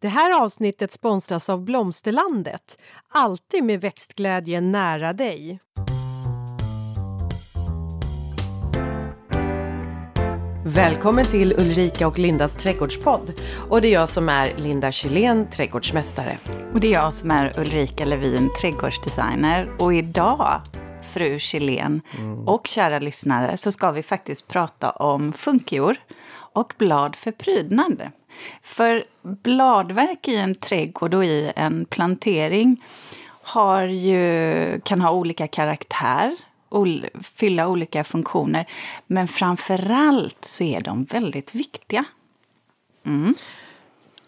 Det här avsnittet sponsras av Blomsterlandet. Alltid med växtglädje nära dig. Välkommen till Ulrika och Lindas trädgårdspodd. Och det är jag som är Linda Kylén, trädgårdsmästare. Och det är jag som är Ulrika Levin, trädgårdsdesigner. Och idag, fru Kylén mm. och kära lyssnare, så ska vi faktiskt prata om funkior och blad för prydnad. För bladverk i en trädgård och i en plantering har ju, kan ha olika karaktär, fylla olika funktioner. Men framförallt så är de väldigt viktiga. Mm.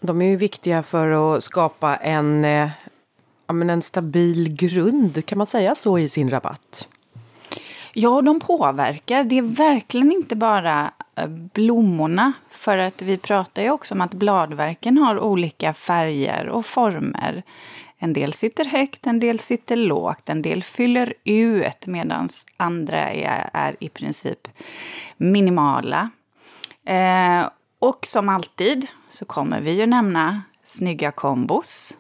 De är ju viktiga för att skapa en, eh, en stabil grund, kan man säga så, i sin rabatt? Ja, de påverkar. Det är verkligen inte bara eh, blommorna. För att vi pratar ju också om att bladverken har olika färger och former. En del sitter högt, en del sitter lågt, en del fyller ut medan andra är, är, i princip minimala. Eh, och som alltid så kommer vi ju nämna snygga kombos.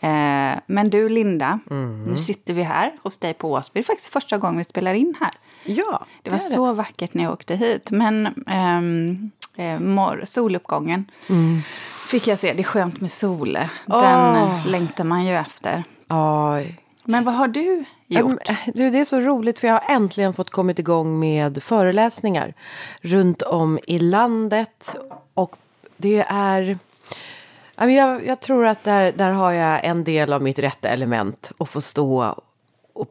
Eh, men du Linda, mm. nu sitter vi här hos dig på Åsby. Det är faktiskt första gången vi spelar in här. Ja, det, det var så det. vackert när jag åkte hit. Men ehm, eh, soluppgången mm. fick jag se. Det är skönt med sol. Den oh. längtar man ju efter. Oh. Men vad har du gjort? Du, det är så roligt för jag har äntligen fått kommit igång med föreläsningar runt om i landet. Och det är jag, jag tror att där, där har jag en del av mitt rätta element. Att få stå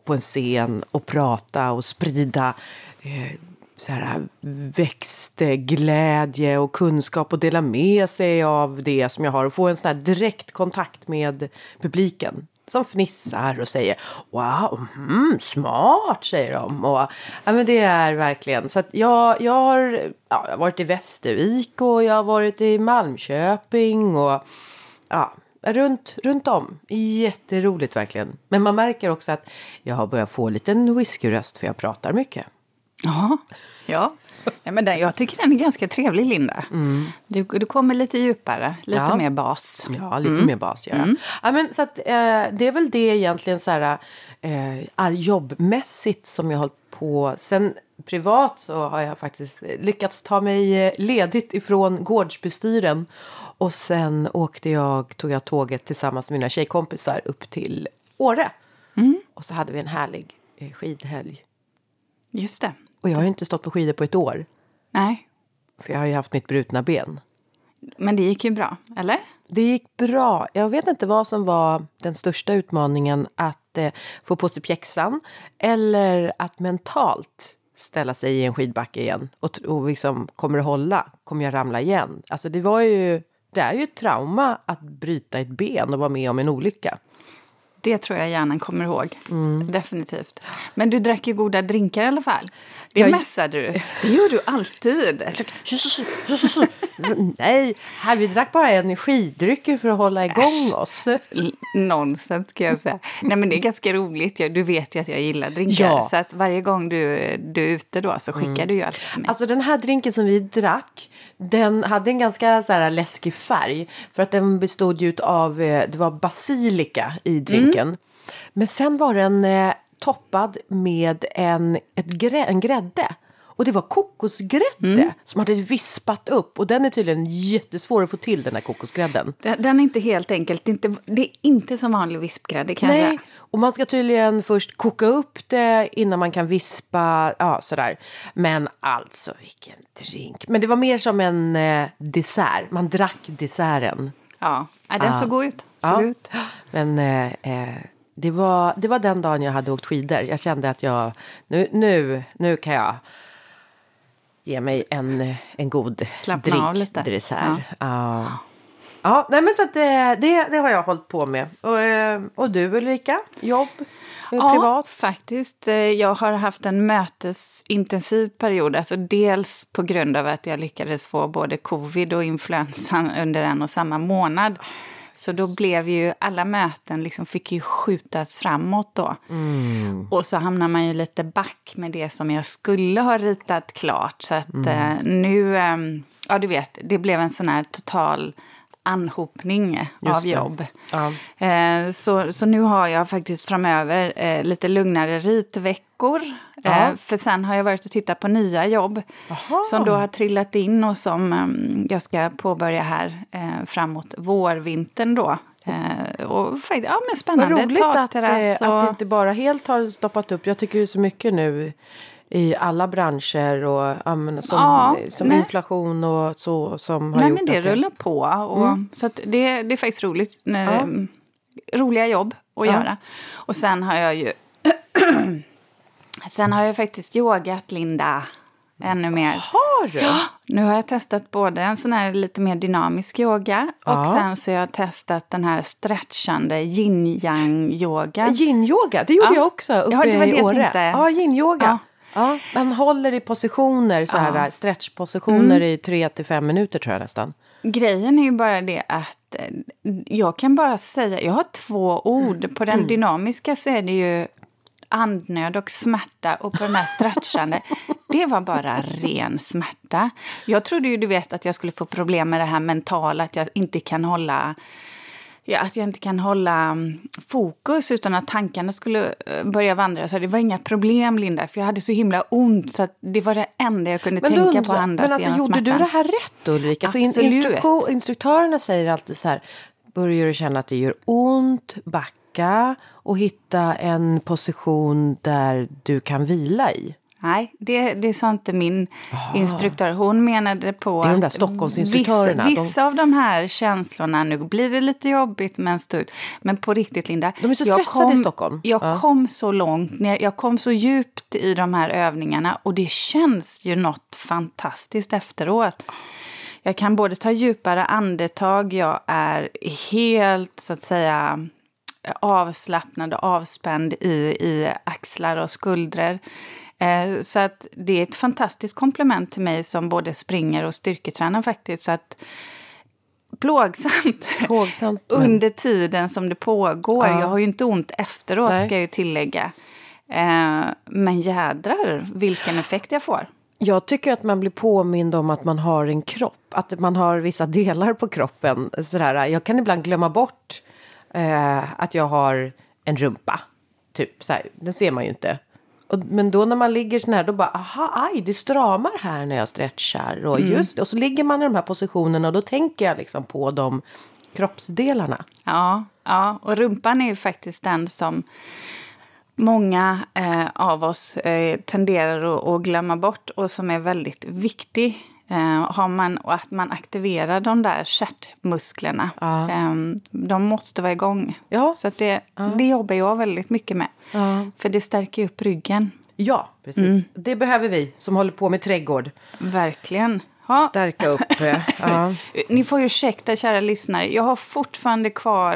på en scen och prata och sprida eh, så här, växtglädje och kunskap och dela med sig av det som jag har och få en sån här direkt kontakt med publiken som fnissar och säger wow, mm, smart säger de. Och, ja, men det är verkligen så att jag, jag, har, ja, jag har varit i Västervik och jag har varit i Malmköping och ja, runt, runt om. Jätteroligt verkligen. Men man märker också att jag har börjat få en liten whiskyröst för jag pratar mycket. Ja, ja. Ja, men den, jag tycker den är ganska trevlig, Linda. Mm. Du, du kommer lite djupare, lite ja. mer bas. Ja, lite mm. mer bas. Ja. Mm. Ja, men, så att, eh, det är väl det egentligen så här, eh, jobbmässigt som jag har hållit på. Sen privat så har jag faktiskt lyckats ta mig eh, ledigt ifrån gårdsbestyren. Och sen åkte jag, tog jag tåget tillsammans med mina tjejkompisar upp till Åre. Mm. Och så hade vi en härlig eh, skidhelg. Just det. Och jag har inte stått på skidor på ett år. Nej. För jag har ju haft mitt brutna ben. Men det gick ju bra, eller? Det gick bra. Jag vet inte vad som var den största utmaningen. Att eh, få på sig pjäxan eller att mentalt ställa sig i en skidbacke igen. Och, och liksom, kommer det hålla? Kommer jag ramla igen? Alltså det var ju, det är ju ett trauma att bryta ett ben och vara med om en olycka. Det tror jag hjärnan kommer ihåg. Mm. Definitivt. Men du drack ju goda drinkar i alla fall. Det jag... mässade du. Det gör du alltid. Nej, här, vi drack bara energidrycker för att hålla igång Äsch. oss. Nonsens ska jag säga. Nej men det är ganska roligt. Du vet ju att jag gillar drinkar. Ja. Så att varje gång du, du är ute då så skickar mm. du ju alltid till mig. Alltså den här drinken som vi drack. Den hade en ganska så här, läskig färg. För att den bestod ju av, eh, det var basilika i drinken. Mm. Men sen var den eh, toppad med en, ett grä, en grädde. Och det var kokosgrädde mm. som hade vispat upp. Och den är tydligen jättesvår att få till den här kokosgrädden. Den, den är inte helt enkelt, det är inte, det är inte som vanlig vispgrädde kan Nej. jag och man ska tydligen först koka upp det innan man kan vispa, ja sådär. Men alltså vilken drink. Men det var mer som en eh, dessert, man drack desserten. Ja, den ja. såg god ut. Såg ja. ut. Men eh, eh, det, var, det var den dagen jag hade åkt skidor. Jag kände att jag, nu, nu, nu kan jag ge mig en, en god Slappna drink, lite. dessert. Ja. Uh. Ja, nej men så att det, det, det, har jag hållit på med. Och, eh, och du Ulrika, jobb? Eh, ja, privat? faktiskt. Eh, jag har haft en mötesintensiv period. Alltså dels på grund av att jag lyckades få både covid och influensan under en och samma månad. Så då blev ju alla möten liksom fick ju skjutas framåt då. Mm. Och så hamnar man ju lite back med det som jag skulle ha ritat klart. Så att mm. eh, nu, eh, ja du vet, det blev en sån här total anhopning Just av det. jobb. Ja. Eh, så, så nu har jag faktiskt framöver eh, lite lugnare ritveckor. Ja. Eh, för sen har jag varit och tittat på nya jobb Jaha. som då har trillat in och som eh, jag ska påbörja här framåt vårvintern då. Och ja men Vad spännande. roligt att, att det inte bara helt har stoppat upp. Jag tycker det är så mycket nu i alla branscher och ja, men som, Ja, som nej. inflation och så som har Nej gjort men det att rullar på. Och, Så att det, det är faktiskt roligt. När, Roliga jobb att Ja. göra. Och sen har jag ju... sen har jag faktiskt yogat, Linda. Ännu mer. Har du? Nu har jag testat både en sån här lite mer dynamisk yoga Ja. och sen så har jag testat den här stretchande yin-yang-yoga. Yin-yoga, det gjorde Ja. jag också uppe Ja, det var det i Åre. Ja, yin-yoga. Ja. Man håller i positioner, så här Ja. stretchpositioner Mm. i tre till fem minuter tror jag nästan. Grejen är ju bara det att eh, jag kan bara säga, jag har två ord. På den dynamiska så är det ju andnöd och smärta och på den här stretchande, det var bara ren smärta. Jag trodde ju du vet att jag skulle få problem med det här mentala, att jag inte kan hålla Ja, att jag inte kan hålla mm, fokus utan att tankarna skulle eh, börja vandra. Så det var inga problem, Linda, för jag hade så himla ont så det var det enda jag kunde Men, tänka på undrar- att andas men alltså, gjorde smärtan. du det här rätt Ulrika? För Absolut. instruktion, instruktörerna säger alltid så här, börjar du känna att det gör ont, backa och hitta en position där du kan vila i. Nej, det, det sa inte min instruktör. Hon menade på... Det är de där Stockholmsinstruktörerna, Vissa, de- vissa av de här känslorna, nu blir det lite jobbigt med en stund. Men på riktigt Linda. De är så stressade i Stockholm. Jag Ja. kom så långt ner, jag kom så djupt i de här övningarna. Och det känns ju något fantastiskt efteråt. Jag kan både ta djupare andetag, jag är helt så att säga avslappnad och avspänd i, i axlar och skuldror. Eh, så att det är ett fantastiskt komplement till mig som både springer och styrketränar faktiskt. Så att plågsamt Plågsamt, under tiden som det pågår. Ja. Jag har ju inte ont efteråt Nej. ska jag ju tillägga. Eh, men jädrar vilken effekt jag får. Jag tycker att man blir påmind om att man har en kropp. Att man har vissa delar på kroppen. Sådär. Jag kan ibland glömma bort eh, att jag har en rumpa. Typ så här, den ser man ju inte. Och, men då när man ligger sån här, då bara, aha, aj, det stramar här när jag stretchar. Och just det, och så ligger man i de här positionerna och då tänker jag liksom på de kroppsdelarna. Ja, ja, och rumpan är ju faktiskt den som många eh, av oss eh, tenderar att, att glömma bort och som är väldigt viktig. Eh, har man, och att man aktiverar de där stjärtmusklerna. Ja. Eh, de måste vara igång. Ja. Så det, det jobbar jag väldigt mycket med. Ja. För det stärker upp ryggen. Ja, precis. Det behöver vi som håller på med trädgård. Verkligen. Ja. Stärka upp. eh, ja. Ni får ursäkta, kära lyssnare. Jag har fortfarande kvar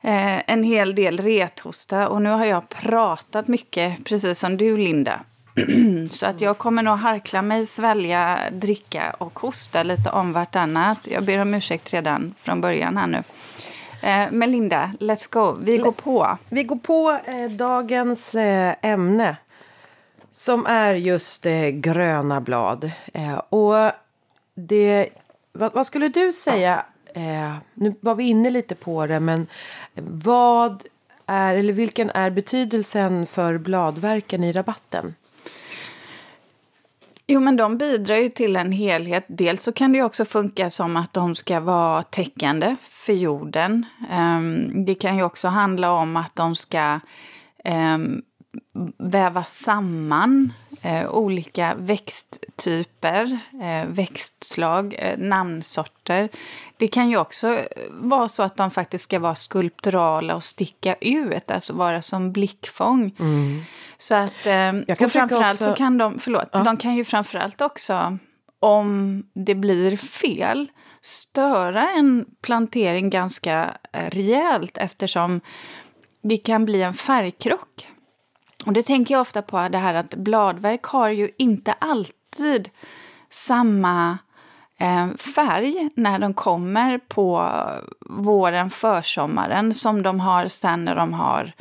eh, en hel del rethosta och nu har jag pratat mycket, precis som du, Linda. Så att jag kommer nog harkla mig, svälja, dricka och hosta lite om vartannat. Jag ber om ursäkt redan från början här nu. Eh, men Linda, let's go. Vi går på. Vi går på eh, dagens eh, ämne. Som är just eh, gröna blad. Eh, och det, vad, vad skulle du säga? Eh, nu var vi inne lite på det, men vad är, eller vilken är betydelsen för bladverken i rabatten? Jo, men de bidrar ju till en helhet. Dels så kan det ju också funka som att de ska vara täckande för jorden. Ehm, det kan ju också handla om att de ska ehm, väva samman eh, olika växttyper, eh, växtslag, eh, namnsorter. Det kan ju också eh, vara så att de faktiskt ska vara skulpturala och sticka ut, alltså vara som blickfång. Så att, eh, Jag kan och framförallt också- så kan de, förlåt, de kan ju framförallt också, om det blir fel, störa en plantering ganska eh, rejält eftersom det kan bli en färgkrock. Och det tänker jag ofta på det här att bladverk har ju inte alltid samma eh, färg när de kommer på våren, försommaren som de har sen när de har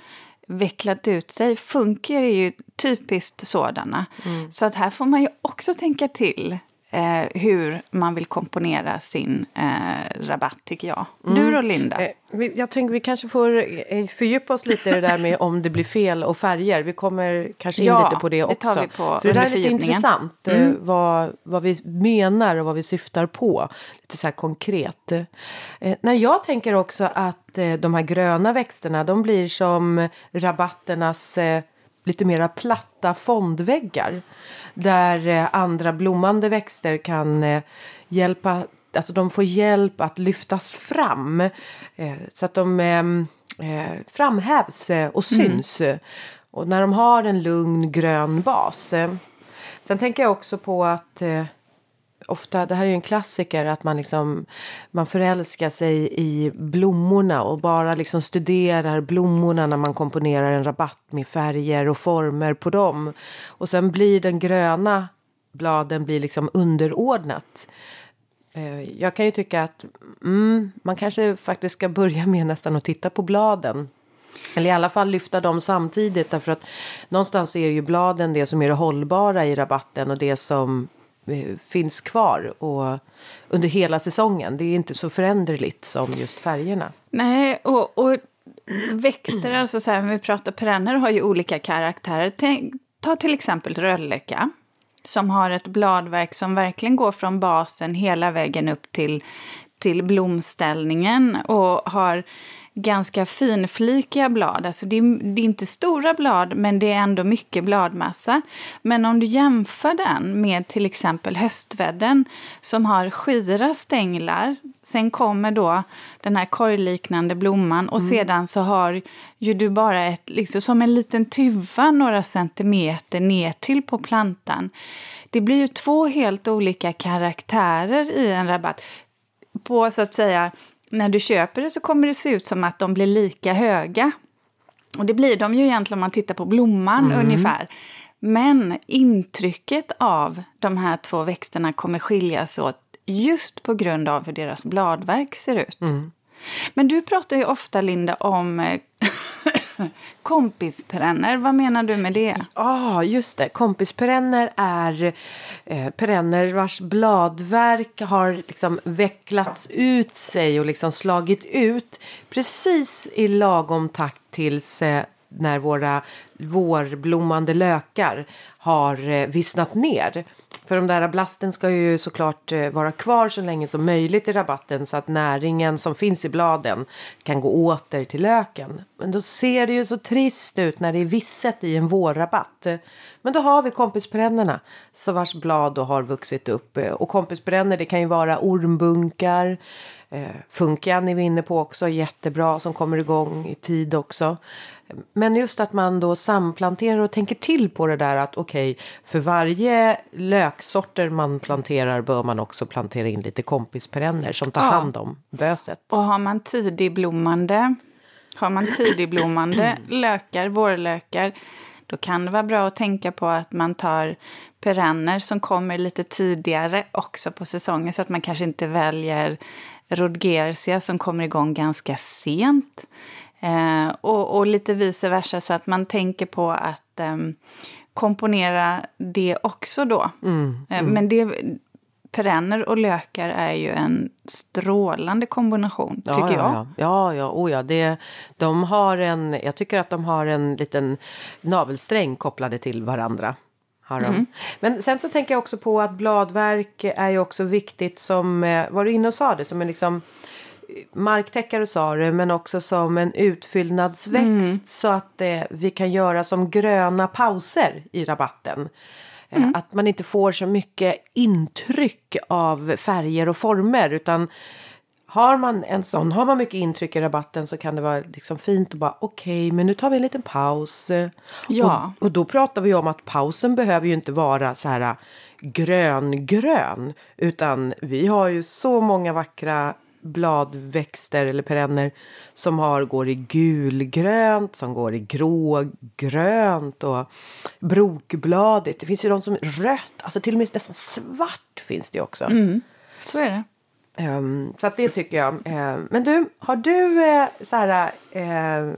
vecklat ut sig. Funker är ju typiskt sådana. Så att här får man ju också tänka till eh, hur man vill komponera sin eh, rabatt, tycker jag. Mm. Du då, Linda? Eh, jag tänker vi kanske får eh, fördjupa oss lite i det där med om det blir fel och färger. Vi kommer kanske in ja, lite på det också. Det tar vi på För det där är lite intressant eh, mm. vad, vad vi menar och vad vi syftar på. Lite så här konkret. Eh, när jag tänker också att eh, de här gröna växterna de blir som rabatternas eh, lite mera platta fondväggar. Där eh, andra blommande växter kan eh, hjälpa, alltså de får hjälp att lyftas fram. Eh, så att de framhävs och mm. syns. Mm. Och när de har en lugn grön bas. Sen tänker jag också på att ofta, det här är ju en klassiker, att man liksom man förälskar sig i blommorna och bara liksom studerar blommorna när man komponerar en rabatt med färger och former på dem. Och sen blir den gröna bladen blir liksom underordnat. Eh, jag kan ju tycka att mm, man kanske faktiskt ska börja med nästan att titta på bladen. Eller i alla fall lyfta dem samtidigt därför att någonstans är ju bladen det som är det hållbara i rabatten och det som Eh, finns kvar och under hela säsongen. Det är inte så föränderligt som just färgerna. Nej, och, och växter, alltså så här, när vi pratar perenner, har ju olika karaktärer. Ta till exempel rölleka som har ett bladverk som verkligen går från basen hela vägen upp till, till blomställningen och har ganska finflikiga blad. Alltså det är, det är, inte stora blad, men det är ändå mycket bladmassa. Men om du jämför den med till exempel höstvädden som har skira stänglar. Sen kommer då den här korgliknande blomman och mm. sedan så har ju du bara ett, liksom som en liten tuva några centimeter ner till på plantan. Det blir ju två helt olika karaktärer i en rabatt på så att säga när du köper det så kommer det se ut som att de blir lika höga. Och det blir de ju egentligen om man tittar på blomman mm. ungefär. Men intrycket av de här två växterna kommer skiljas åt just på grund av hur deras bladverk ser ut. Mm. Men du pratar ju ofta, Linda, om kompisperenner. Vad menar du med det? Ja, ah, just det. Kompisperenner är eh, perenner vars bladverk har liksom vecklats ut sig och liksom slagit ut precis i lagom takt tills eh, när våra vårblommande lökar har eh, vissnat ner. För de där blasten ska ju såklart eh, vara kvar så länge som möjligt i rabatten så att näringen som finns i bladen kan gå åter till löken. Men då ser det ju så trist ut när det är visset i en vårrabatt. Men då har vi kompisperennerna så vars blad då har vuxit upp. Och kompisperenner det kan ju vara ormbunkar, Eh, Funkan är vi inne på också, jättebra som kommer igång i tid också. Men just att man då samplanterar och tänker till på det där att okej, okay, för varje löksorter man planterar bör man också plantera in lite kompisperenner som tar ja. hand om böset. Och har man tidigblommande, har man tidigblommande lökar, vårlökar, då kan det vara bra att tänka på att man tar perenner som kommer lite tidigare också på säsongen så att man kanske inte väljer Rodgersia som kommer igång ganska sent. Eh, och, och, lite vice versa, så att man tänker på att eh, komponera det också då. Mm, eh, mm. men det, perenner och lökar är ju en strålande kombination, ja, tycker ja, jag. Ja, ja, ja, oh, ja det, de har en, jag tycker att de har en liten navelsträng kopplade till varandra. Mm. Men sen så tänker jag också på att bladverk är ju också viktigt som, eh, var du inne och sa det, som en liksom marktäckare sa du, men också som en utfyllnadsväxt mm. så att eh, vi kan göra som gröna pauser i rabatten. Eh, mm. Att man inte får så mycket intryck av färger och former utan har man en sån, har man mycket intryck i rabatten så kan det vara liksom fint att bara okej, okay, men nu tar vi en liten paus. Ja. Och, och, då pratar vi om att pausen behöver ju inte vara så här grön, grön, utan vi har ju så många vackra bladväxter eller perenner som har, går i gulgrönt, som går i grågrönt och brokbladigt. Det finns ju de som rött, alltså till och med nästan svart finns det också. Mm, så är det. Um, så att det tycker jag. Uh, men du, har du uh, så här, uh,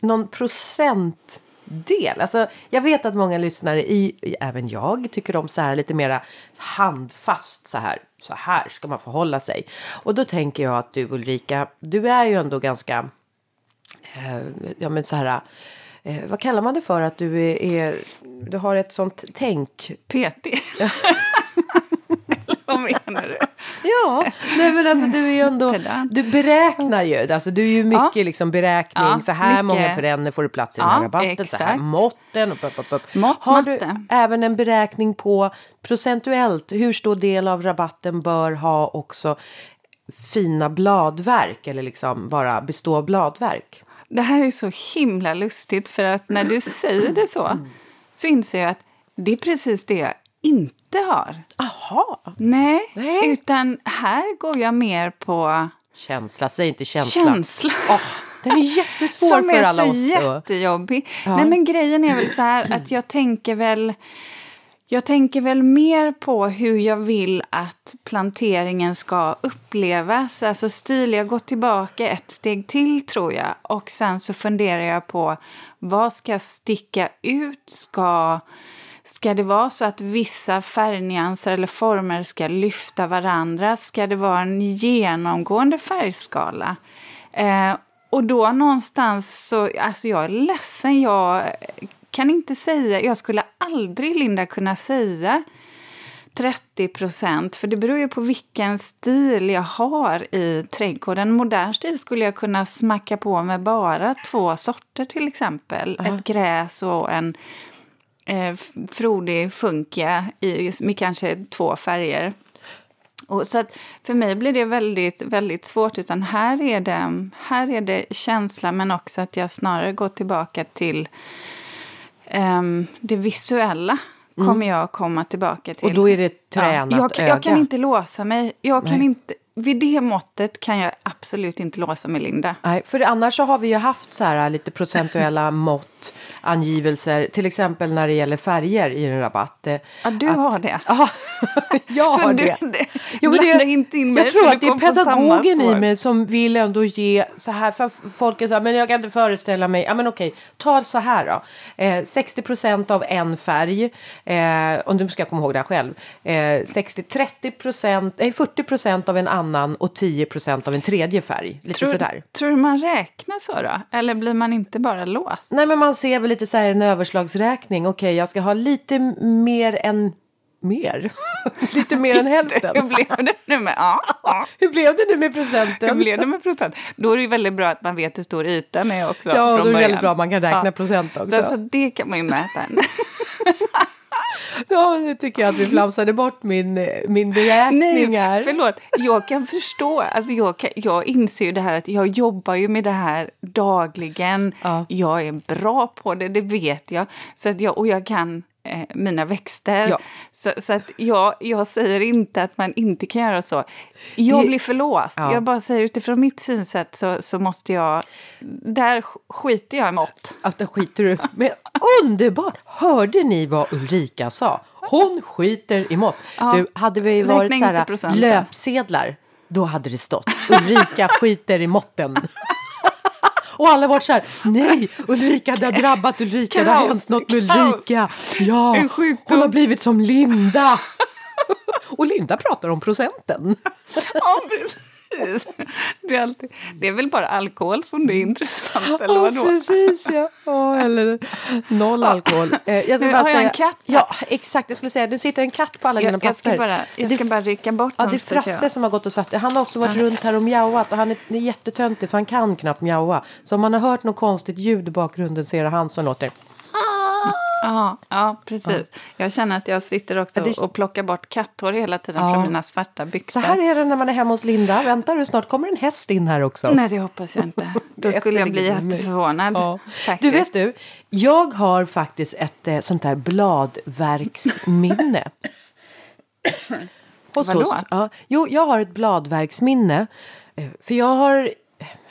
någon procent del. Alltså, jag vet att många lyssnare, i, även jag, tycker om så här lite mera handfast så här. Så här ska man förhålla sig. Och då tänker jag att du Ulrika, du är ju ändå ganska, eh, ja men så här, eh, vad kallar man det för att du är, är du har ett sånt tänk? PT. Vad menar du? Ja, nej men alltså du är ju ändå, du beräknar ju, alltså du är ju mycket Ja. liksom beräkning, Ja, så här mycket. många perenner får du plats i den här Ja, rabatten, så här exakt. måtten och upp, upp, upp. Mått, Har du matte. även en beräkning på procentuellt hur stor del av rabatten bör ha också fina bladverk eller liksom bara bestå av bladverk? Det här är så himla lustigt för att när du säger det så så inser jag att det är precis det jag inte har. Aha, Nej, Nej. utan här går jag mer på känsla, säg inte känsla. känsla. Åh, den är jättesvår Som för är alla så oss. och- jättejobbig. Nej, men grejen är väl så här att jag tänker väl jag tänker väl mer på hur jag vill att planteringen ska upplevas. Alltså stil, jag går tillbaka ett steg till tror jag. Och sen så funderar jag på vad ska sticka ut? Ska, ska det vara så att vissa färgnyanser eller former ska lyfta varandra? Ska det vara en genomgående färgskala? Eh, och då någonstans så, alltså jag är ledsen, jag kan inte säga, jag skulle aldrig Linda kunna säga 30 procent, för det beror ju på vilken stil jag har i trädgården. Modern stil skulle jag kunna smacka på med bara två sorter till exempel. Ett gräs och en eh, frodig funkia i, med kanske två färger. Och så att för mig blir det väldigt, väldigt svårt. Utan här är, det, här är det känsla men också att jag snarare går tillbaka till ehm, det visuella. Kommer jag komma tillbaka till. Och då är det tränat ja, jag, jag kan inte låsa mig. Jag kan inte, vid det måttet kan jag absolut inte låsa mig, Linda. Nej, för annars så har vi ju haft så här lite procentuella mått, angivelser, till exempel när det gäller färger i en rabatt. eh, Ja, du att- har det. Ja, jag har du- det. det- Jo, men blanda inte in mig, jag tror att det är pedagogen i mig som vill ändå ge så här, för folk är så här, men jag kan inte föreställa mig, ja men okej, ta så här då. Eh, 60 procent av en färg, eh, om du ska komma ihåg det här själv, eh, 60, 30 procent, nej 40 procent av en annan och 10 procent av en tredje färg. Lite Tror, sådär. tror du man räknar så då? Eller blir man inte bara låst? Nej men man ser väl lite så här en överslagsräkning. Okej, jag ska ha lite mer än mer. lite mer än Hur hälften. blev det nu med? Ja, ja. Hur blev det nu med Hur procenten? blev det med procent? Då är det ju väldigt bra att man vet hur stor ytan är också. Ja, från då är det början. väldigt bra att man kan räkna procent också. Så, så det kan man ju mäta. Ja, nu tycker jag att vi flamsade bort min, min beräkning Nej, här. förlåt. Jag kan förstå. Alltså jag, kan, jag inser ju det här att jag jobbar ju med det här dagligen. Ja. Jag är bra på det, det vet jag. Så att jag och jag kan eh, mina växter. Ja. Så, så att jag, jag säger inte att man inte kan göra så. Jag Det- blir förlåst. Ja. Jag bara säger utifrån mitt synsätt så, så måste jag... Där sk- skiter jag i mått. Att det skiter du Men underbart! Hörde ni vad Ulrika sa? Hon skiter i mått. Ja. Du, hade vi varit så här, löpsedlar, då hade det stått Ulrika skiter i måtten. Och alla varit så här, nej, Ulrika, det har drabbat Ulrika, det har Kaos, hänt något med kaos. Ulrika. Ja, hon har blivit som Linda. Och Linda pratar om procenten. Ja, precis. Det är, alltid, det är väl bara alkohol som det är intressant, eller Ja, vadå? precis ja. Ja, eller noll alkohol. Eh, jag Nu har jag säga, en katt. Ja, exakt. Jag skulle säga, du sitter en katt på alla Jag, papper. jag ska bara, jag Det- ska bara rycka bort Ja, det är Frasse jag- som har gått och satt Han har också varit runt här och mjauat och han är, är jättetöntig för han kan knappt mjaua. Så om man har hört något konstigt ljud i bakgrunden så är det han som låter. Ja, ja, precis. Jag känner att jag sitter också Ja, det- och plockar bort katthår hela tiden Ja. från mina svarta Så byxor. här är det när man är hemma hos Linda. Väntar du, snart kommer en häst in här också. Nej, det hoppas jag inte. Då skulle jag bli jätteförvånad. Ja. faktiskt. Du vet du, jag har faktiskt ett eh, sånt där bladverksminne. Host, Vadå? host. Ja. Jo, jag har ett bladverksminne. Eh, För jag har...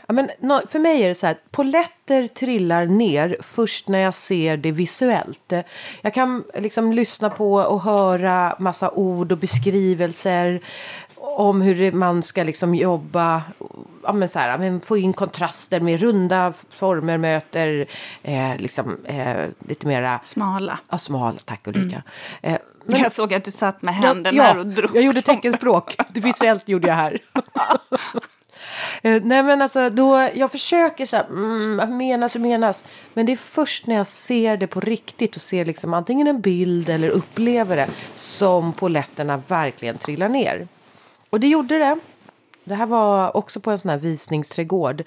Ja, men, för mig är det så här, poletter trillar ner först när jag ser det visuellt. Jag kan liksom lyssna på och höra massa ord och beskrivelser. om hur man ska liksom jobba, ja, men så här, men få in kontraster med runda former möter eh, liksom, eh, lite mera Smala. Ja, smal, tack Ulrika. Eh, Men, jag såg att du satt med Ja, händerna ja, här och drog jag gjorde teckenspråk. Visuellt gjorde jag här. Eh, Nej men alltså då, jag försöker så här, mm, menas och menas. Men det är först när jag ser det på riktigt och ser liksom antingen en bild eller upplever det som poletterna verkligen trillar ner. Och det gjorde det. Det här var också på en sån här visningsträdgård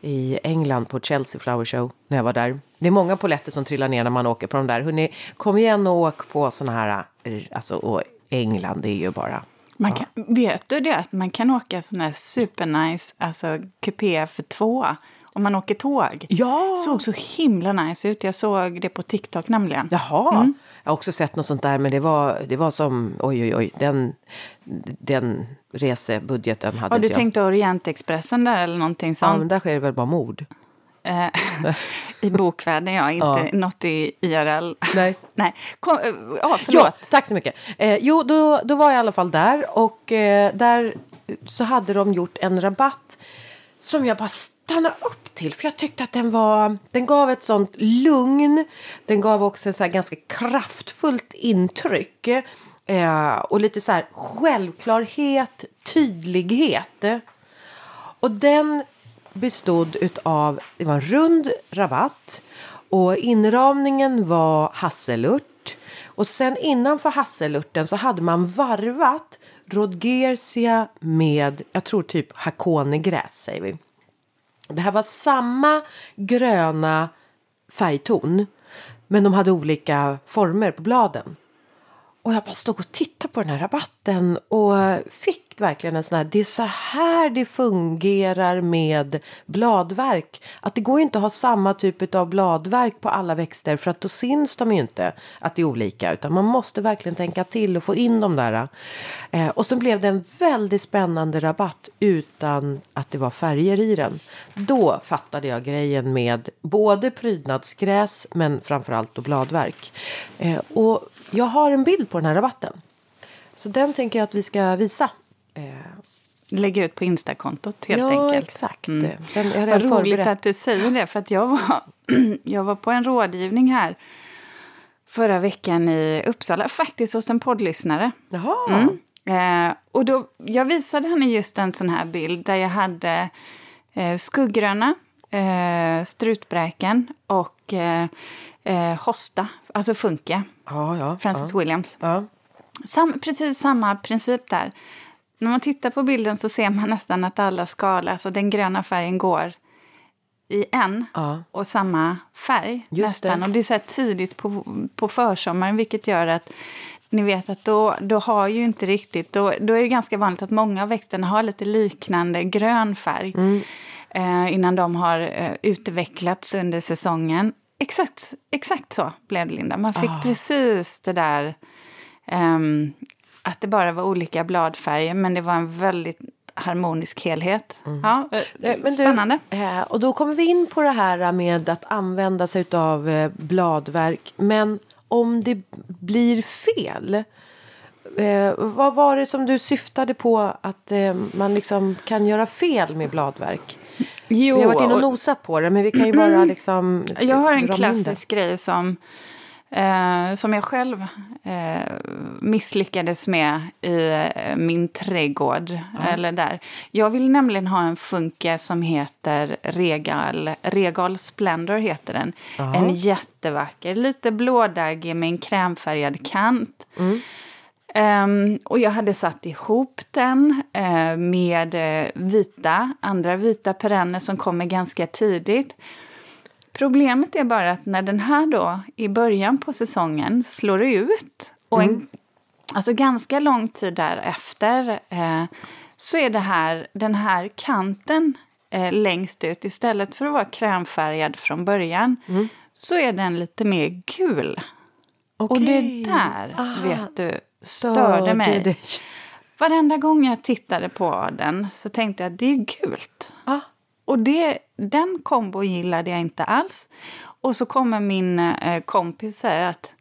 i England på Chelsea Flower Show när jag var där. Det är många poletter som trillar ner när man åker på de där. Hörrni, kom igen och åk på såna här, eh, alltså och England det är ju bara man kan, vet du det? Att man kan åka sån här supernice, alltså kupé för två. Om man åker tåg. Ja! Såg så himla nice ut. Jag såg det på TikTok nämligen. Jaha. Jag har också sett något sånt där men det var, det var som, oj oj oj, den, den resebudgeten hade Har du inte jag. tänkt Orientexpressen där eller någonting Ja, sånt? men där sker det väl bara mord? Eh, I bokvärlden, ja. Inte något i IRL. Nej. Nej. Kom, eh, ja, Ja, förlåt. tack så mycket. Eh, jo, då, då var jag i alla fall där och eh, där så hade de gjort en rabatt som jag bara stannade upp till för jag tyckte att den var, den gav ett sånt lugn. Den gav också så ganska kraftfullt intryck eh, och lite så här självklarhet, tydlighet. Och den bestod av det var en rund rabatt och inramningen var hasselört. Och sen innanför hasselörten så hade man varvat Rodgersia med, jag tror typ hakonegräs säger vi. Det här var samma gröna färgton men de hade olika former på bladen. Och jag bara stod och tittade på den här rabatten och fick verkligen en sån här, det är så här det fungerar med bladverk. Att det går ju inte att ha samma typ av bladverk på alla växter för att då syns de ju inte att det är olika. Utan man måste verkligen tänka till och få in de där. Eh, och sen blev det en väldigt spännande rabatt utan att det var färger i den. Då fattade jag grejen med både prydnadsgräs men framförallt då bladverk. Eh, och jag har en bild på den här rabatten. Så den tänker jag att vi ska visa. Eh, Lägga ut på Instakontot helt ja, enkelt. exakt. Mm. Den, har Vad roligt att du säger det, för att jag var, jag var på en rådgivning här förra veckan i Uppsala, faktiskt hos en poddlyssnare. Jaha. Eh, och då, jag visade henne just en sån här bild där jag hade eh, skuggröna, eh, strutbräken och eh, eh, hosta, alltså funke, Ja, ja. Francis Williams. Ja. Sam, precis samma princip där. När man tittar på bilden så ser man nästan att alla skal, alltså den gröna färgen går i en och samma färg. Just nästan. det. Och det är så tidigt på, på försommaren vilket gör att ni vet att då, då har ju inte riktigt, då, då är det ganska vanligt att många av växterna har lite liknande grön färg Mm. eh, innan de har eh, utvecklats under säsongen. Exakt, exakt så blev det, Linda. Man fick Ah. precis det där ehm, att det bara var olika bladfärger, men det var en väldigt harmonisk helhet. Ja, eh, Eh, men du, spännande. eh, och då kommer vi in på det här med att använda sig av bladverk. Men om det blir fel. Vad var det som du syftade på att man liksom kan göra fel med bladverk? Jo, vi har varit inne och nosat på det men vi kan ju bara liksom Jag har en klassisk grej som, eh, som jag själv eh, misslyckades med i eh, min trädgård. Eller där. Jag vill nämligen ha en funke som heter Regal, Regal Splendor. heter den. En jättevacker, lite blådaggig med en krämfärgad kant. Ehm, och jag hade satt ihop den eh, med eh, vita, andra vita perenner som kommer ganska tidigt. Problemet är bara att när den här då i början på säsongen slår ut och en, alltså ganska lång tid därefter eh, så är det här, den här kanten eh, längst ut istället för att vara krämfärgad från början så är den lite mer gul. Och det där, Aha. vet du, Störde mig. dig. Varenda gång jag tittade på den så tänkte jag det är gult. Ah. Och det, den kombo gillade jag inte alls. Och så kommer min eh, kompis säga att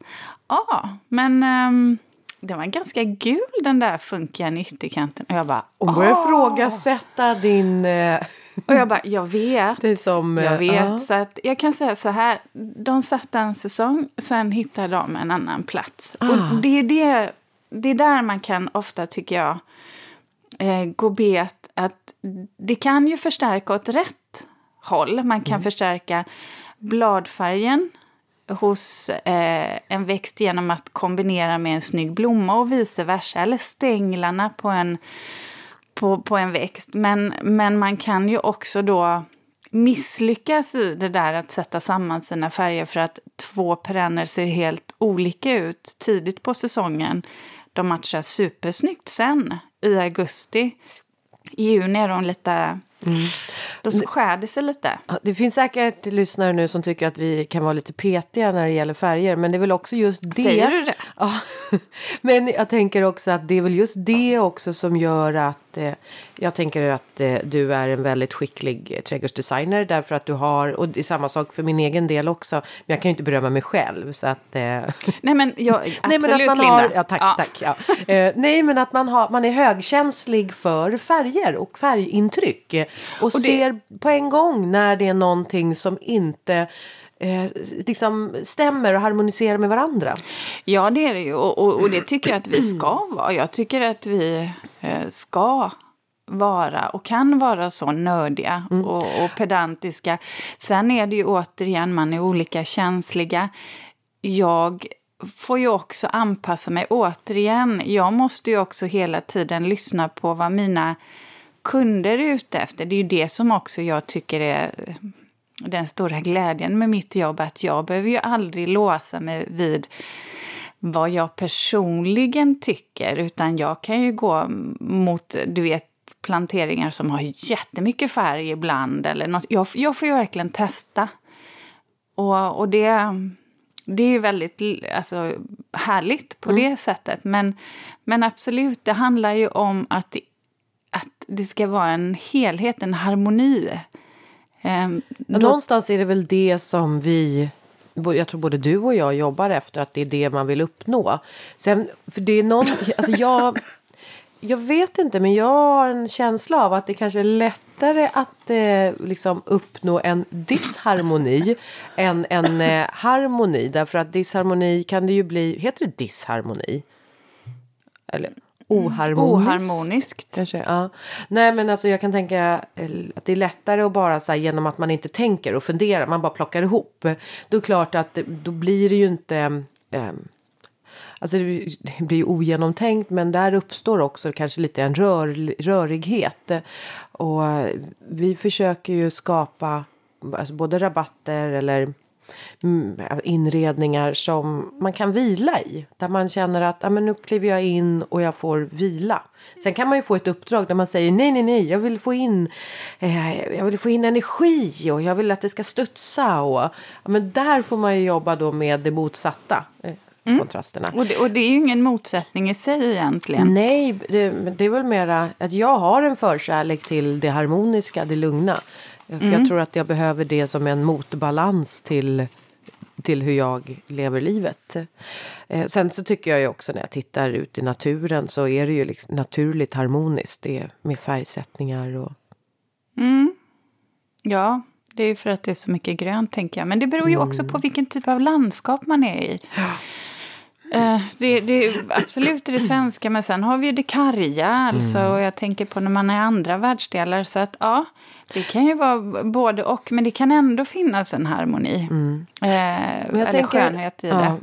ja, men ehm, den var ganska gul den där funkiga ytterkanten. Och jag bara, Hon börjar ifrågasätta din... Eh, Och jag bara, jag vet. det som... eh, Jag vet. ja. Så att jag kan säga så här. De satt en säsong, sen hittade de en annan plats. Ah. Och det är, det, det är där man kan ofta, tycker jag, eh, gå bet. Att det kan ju förstärka åt rätt håll. Man kan förstärka bladfärgen hos eh, en växt genom att kombinera med en snygg blomma och vice versa. Eller stänglarna på en på, på en växt. Men, men man kan ju också då misslyckas i det där att sätta samman sina färger för att två perenner ser helt olika ut tidigt på säsongen. De matchar supersnyggt sen i augusti. I juni är de lite... Då skär det sig lite. Det finns säkert lyssnare nu som tycker att vi kan vara lite petiga när det gäller färger. Men det är väl också just det. Säger du det? Ja. Men jag tänker också att det är väl just det också som gör att eh, jag tänker att eh, du är en väldigt skicklig eh, trädgårdsdesigner därför att du har, och det är samma sak för min egen del också, men jag kan ju inte berömma mig själv så att... Eh, Nej men jag, absolut nej men att man Linda. har, ja tack, tack. Ja. Eh, nej men att man, har, man är högkänslig för färger och färgintryck. eh, Och, det- ser på en gång när det är någonting som inte eh, liksom stämmer och harmoniserar med varandra. Ja, det är det ju. Och, och, och det tycker jag att vi ska vara. Jag tycker att vi eh, ska vara och kan vara så nördiga och, och pedantiska. Sen är det ju återigen, man är olika känsliga. Jag får ju också anpassa mig. Återigen, jag måste ju också hela tiden lyssna på vad mina kunder är ute efter. Det är ju det som också jag tycker är den stora glädjen med mitt jobb. Att jag behöver ju aldrig låsa mig vid vad jag personligen tycker. Utan jag kan ju gå mot, du vet, planteringar som har jättemycket färg ibland. Eller något. Jag, jag får ju verkligen testa. Och, och det, det är ju väldigt alltså, härligt på det sättet. Men, men absolut, det handlar ju om att, att det ska vara en helhet, en harmoni. Ehm, Ja, någonstans är det väl det som vi, jag tror både du och jag jobbar efter, att det är det man vill uppnå. Sen, för det är någon, alltså jag, jag vet inte, men jag har en känsla av att det kanske är lättare att eh, liksom uppnå en disharmoni än en eh, harmoni. Därför att disharmoni kan det ju bli, heter det disharmoni? Eller oharmoniskt? Oharmoniskt. Kanske, ja. Nej men alltså jag kan tänka eh, att det är lättare att bara så här, genom att man inte tänker och funderar, man bara plockar ihop. Då är det klart att då blir det ju inte eh, Alltså det blir ju ogenomtänkt men där uppstår också kanske lite en rör, rörighet. Och vi försöker ju skapa alltså både rabatter eller inredningar som man kan vila i. Där man känner att ah, men nu kliver jag in och jag får vila. Sen kan man ju få ett uppdrag där man säger nej, nej, nej, jag vill få in, eh, jag vill få in energi och jag vill att det ska studsa. Och, ja, men där får man ju jobba då med det motsatta. Eh, kontrasterna. Och det, och det är ju ingen motsättning i sig egentligen. Nej, det, det är väl mera att jag har en förkärlek till det harmoniska, det lugna. För Jag tror att jag behöver det som en motbalans till, till hur jag lever livet. Eh, sen så tycker jag ju också när jag tittar ut i naturen så är det ju liksom naturligt harmoniskt. Det med färgsättningar och... Ja, det är för att det är så mycket grönt tänker jag. Men det beror ju också på vilken typ av landskap man är i. Eh, det, det är absolut det svenska, men sen har vi ju det karga. Alltså, och jag tänker på när man är i andra världsdelar. Så att ja, det kan ju vara både och. Men det kan ändå finnas en harmoni. Men jag eller tänker- skönhet i ja. det.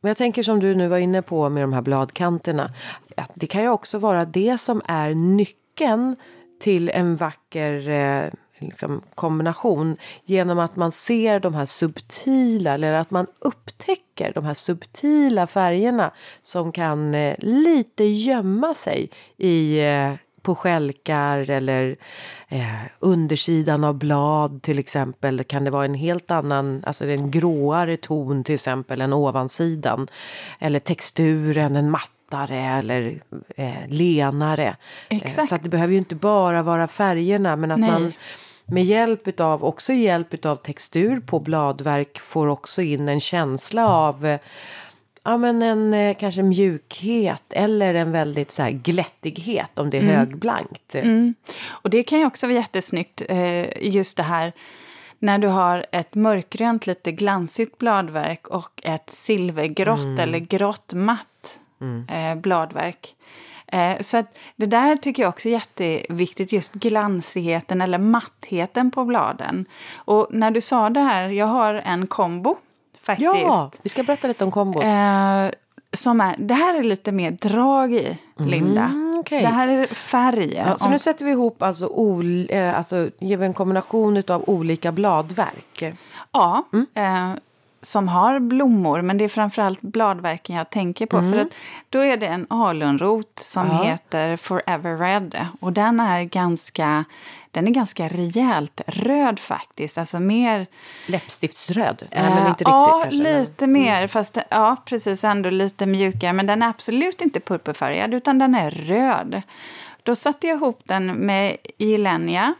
Men jag tänker som du nu var inne på med de här bladkanterna. Att det kan ju också vara det som är nyckeln till en vacker eh, liksom, kombination. Genom att man ser de här subtila, eller att man upptäcker de här subtila färgerna. Som kan eh, lite gömma sig i eh, på skälkar eller eh, undersidan av blad till exempel kan det vara en helt annan, alltså en gråare ton till exempel än ovansidan. Eller texturen, en mattare eller eh, lenare. Exakt. Eh, så att det behöver ju inte bara vara färgerna men att Nej. man med hjälp utav, också hjälp utav textur på bladverk får också in en känsla av eh, ja, men en eh, kanske mjukhet eller en väldigt så här, glättighet om det är högblankt. Och det kan ju också vara jättesnyggt, eh, just det här när du har ett mörkgrönt, lite glansigt bladverk och ett silvergrått eller grått matt eh, bladverk. Eh, så att det där tycker jag också är jätteviktigt, just glansigheten eller mattheten på bladen. Och när du sa det här, jag har en kombo faktiskt. Ja, vi ska berätta lite om kombos. Eh, som är, det här är lite mer drag i, Linda. Mm, okej. Det här är färg. Ja, så Om- nu sätter vi ihop, alltså, ol, eh, alltså ger vi en kombination av olika bladverk. Ja, Mm. eh, som har blommor, men det är framförallt bladverken jag tänker på. För att då är det en alunrot som Mm. Ja. heter Forever Red. Och den är ganska, den är ganska rejält röd faktiskt. Alltså mer... Läppstiftsröd? Nej, men eh, inte riktigt ja, kanske. men- lite mer. Fast det- ja, precis, ändå lite mjukare. Men den är absolut inte purpurfärgad, utan den är röd. Då satte jag ihop den med Gilenia.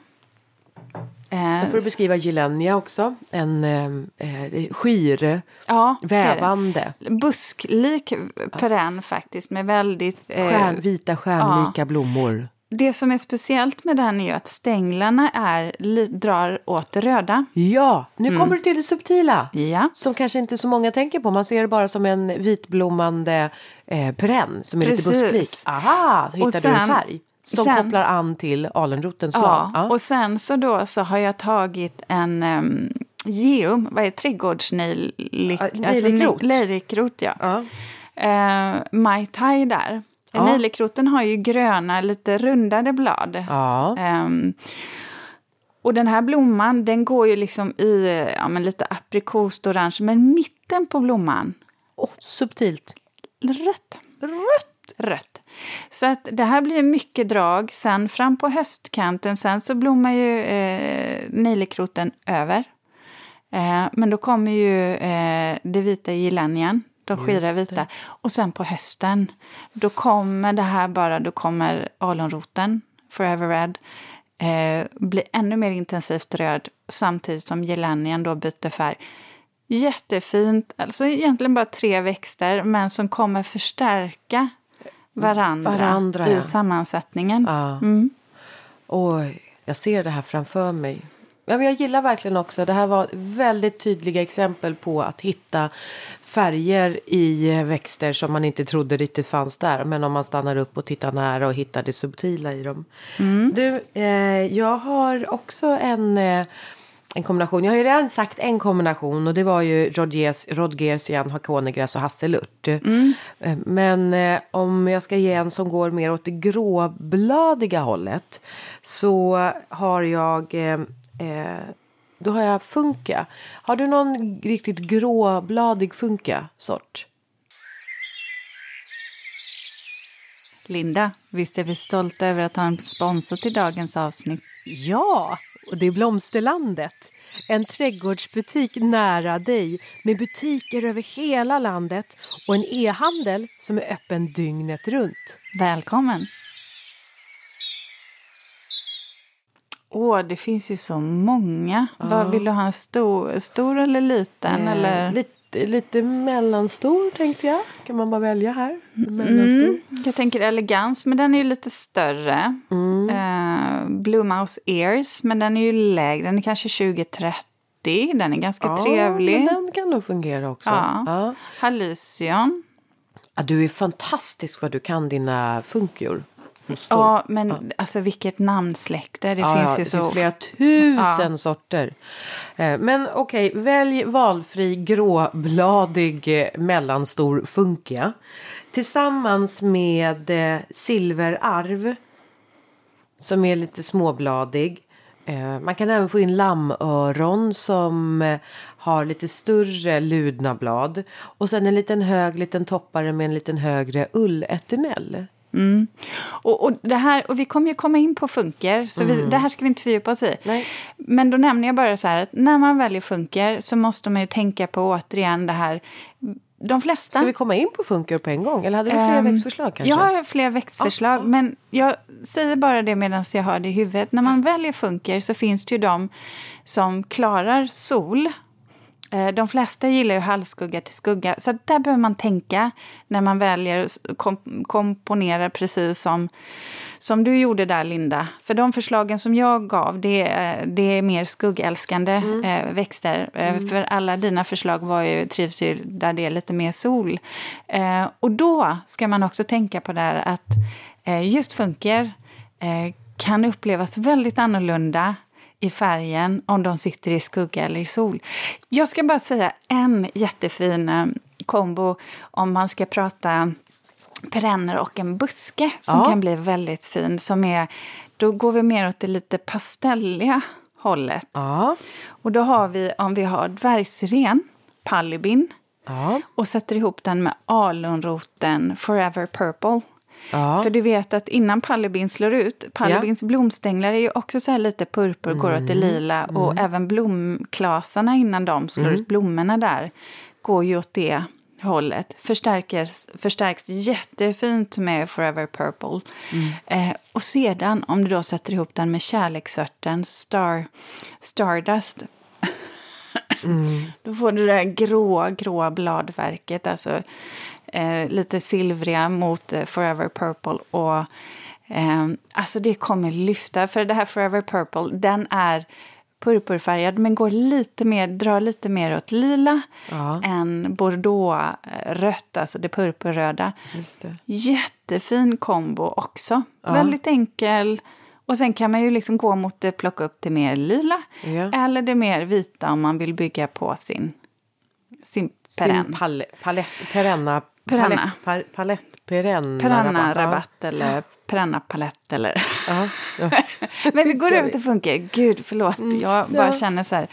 Eh, Då får du beskriva Gilenia också. En eh, eh, skyr, ja, det är det. vävande, busklik perenn faktiskt med väldigt... eh, stjärn, vita stjärnlika blommor. det som är speciellt med den är ju att stänglarna är, drar åt det röda. Ja, nu Mm. kommer du till det subtila. Ja. Som kanske inte så många tänker på. Man ser det bara som en vitblommande eh, perenn som är lite Precis. busklik. Aha, så hittar Och du en sen- färg. Som sen- kopplar an till alunrotens Ja, blad. Ja. och sen så då så har jag tagit en um, geum, vad är det, trädgårdsnejlik... Ja, nejlikrot. nejlikrot, ja. Ja. Eh, Mai Tai där. Ja. Nejlikroten har ju gröna, lite rundade blad. Ja. Ehm, och den här blomman den går ju liksom i ja, men lite aprikost orange, men mitten på blomman, Oh, subtilt. rött. Rött! Rött. Så att det här blir mycket drag. Sen fram på höstkanten, sen så blommar ju eh, nejlikroten över. Eh, men då kommer ju eh, det vita gilanian, de skira vita. Och sen på hösten, då kommer det här bara, då kommer alunroten, Forever Red, eh, bli ännu mer intensivt röd samtidigt som gilanian då byter färg. Jättefint, alltså egentligen bara tre växter men som kommer förstärka varandra, Varandra, i ja. sammansättningen. Ja. Mm. Oj, jag ser det här framför mig. Ja, men jag gillar verkligen också, det här var väldigt tydliga exempel på att hitta färger i växter som man inte trodde riktigt fanns där. Men om man stannar upp och tittar nära och hittar det subtila i dem. Du, eh, jag har också en, eh, en kombination. Jag har ju redan sagt en kombination och det var ju Rodgers, Rodgersian, hakonegräs och hasselört. Mm. Men eh, om jag ska ge en som går mer åt det gråbladiga hållet så har jag eh, eh, då har jag funka. Har du någon riktigt gråbladig funka-sort? Linda, visst är vi stolta över att ha en sponsor till dagens avsnitt? Ja, och det är Blomsterlandet. En trädgårdsbutik nära dig med butiker över hela landet och en e-handel som är öppen dygnet runt. Välkommen! Åh, det finns ju så många. Vad Vill du ha en stor, stor eller liten? Eh, eller? lite, lite mellanstor tänkte jag. Kan man bara välja här? Mellanstor. Mm, jag tänker elegans, men den är ju lite större. Mm. Eh, Blue Mouse Ears, men den är ju lägre. Den är kanske 20-30. Den är ganska Ja, trevlig. men den kan nog fungera också. Ja. Ja. Hallucion. Ja, du är fantastisk vad du kan dina funkior. Ja, men alltså vilket namnsläkte. Det Ja, finns ja, ju det så... finns flera tusen sorter. Eh, Men okej, välj valfri gråbladig eh, mellanstor funkia. Tillsammans med eh, silverarv. Som är lite småbladig. Man kan även få in lammöron som har lite större ludna blad. Och sen en liten hög liten toppare med en liten högre ulleternell. Och, och, det här, och vi kommer ju komma in på funker, så vi, det här ska vi inte fördjupa oss i. Mm. Nej. Men då nämner jag bara så här att när man väljer funker så måste man ju tänka på återigen det här. De flesta... Ska vi komma in på funkar på en gång? Eller hade du fler Ehm, växtförslag kanske? Jag har fler växtförslag, Ja, ja. men jag säger bara det medan jag har det i huvudet. När man väljer funker så finns det ju de som klarar sol De flesta gillar ju halvskugga till skugga, så där behöver man tänka när man väljer kom, komponera precis som, som du gjorde där, Linda. För de förslagen som jag gav, det, är- det är mer skuggälskande eh, växter. Eh, För alla dina förslag var ju, trivs ju där det är lite mer sol. Eh, och då ska man också tänka på det här att eh, just funker eh, kan upplevas väldigt annorlunda i färgen om de sitter i skugga eller i sol. Jag ska bara säga en jättefin eh, kombo om man ska prata perenner och en buske som Ja. kan bli väldigt fin. Som är, då går vi mer åt det lite pastelliga hållet. Ja. Och då har vi, om vi har dvärgsyren, pallibin Ja. och sätter ihop den med alunroten Forever Purple. Ja. För du vet att innan pallebin slår ut, pallebins blomstänglar är ju också så här lite purpur, går åt det lila. Och även blomklasarna innan de slår ut blommorna där går ju åt det hållet. Förstärks, förstärks jättefint med Forever Purple. Eh, och sedan om du då sätter ihop den med kärleksörten Star, Stardust då får du det här gråa, gråa bladverket, alltså eh, lite silvriga mot eh, Forever Purple. Och, eh, alltså det kommer lyfta, för det här Forever Purple, den är purpurfärgad men går lite mer, drar lite mer åt lila Ja. än bordeauxrött, alltså det purpurröda. Det. Jättefin kombo också. Väldigt enkel. Och sen kan man ju liksom gå mot det, plocka upp det mer lila. Ja. Eller det mer vita om man vill bygga på sin, sin perenn. Sin pal palett, perenna, Perenna. Palett, pa, palett, perenna, Perenna rabatt. rabatt eller perenna palett eller... Ja. Ja. Men vi går över till funker. Gud, förlåt. Jag bara ja. känner så här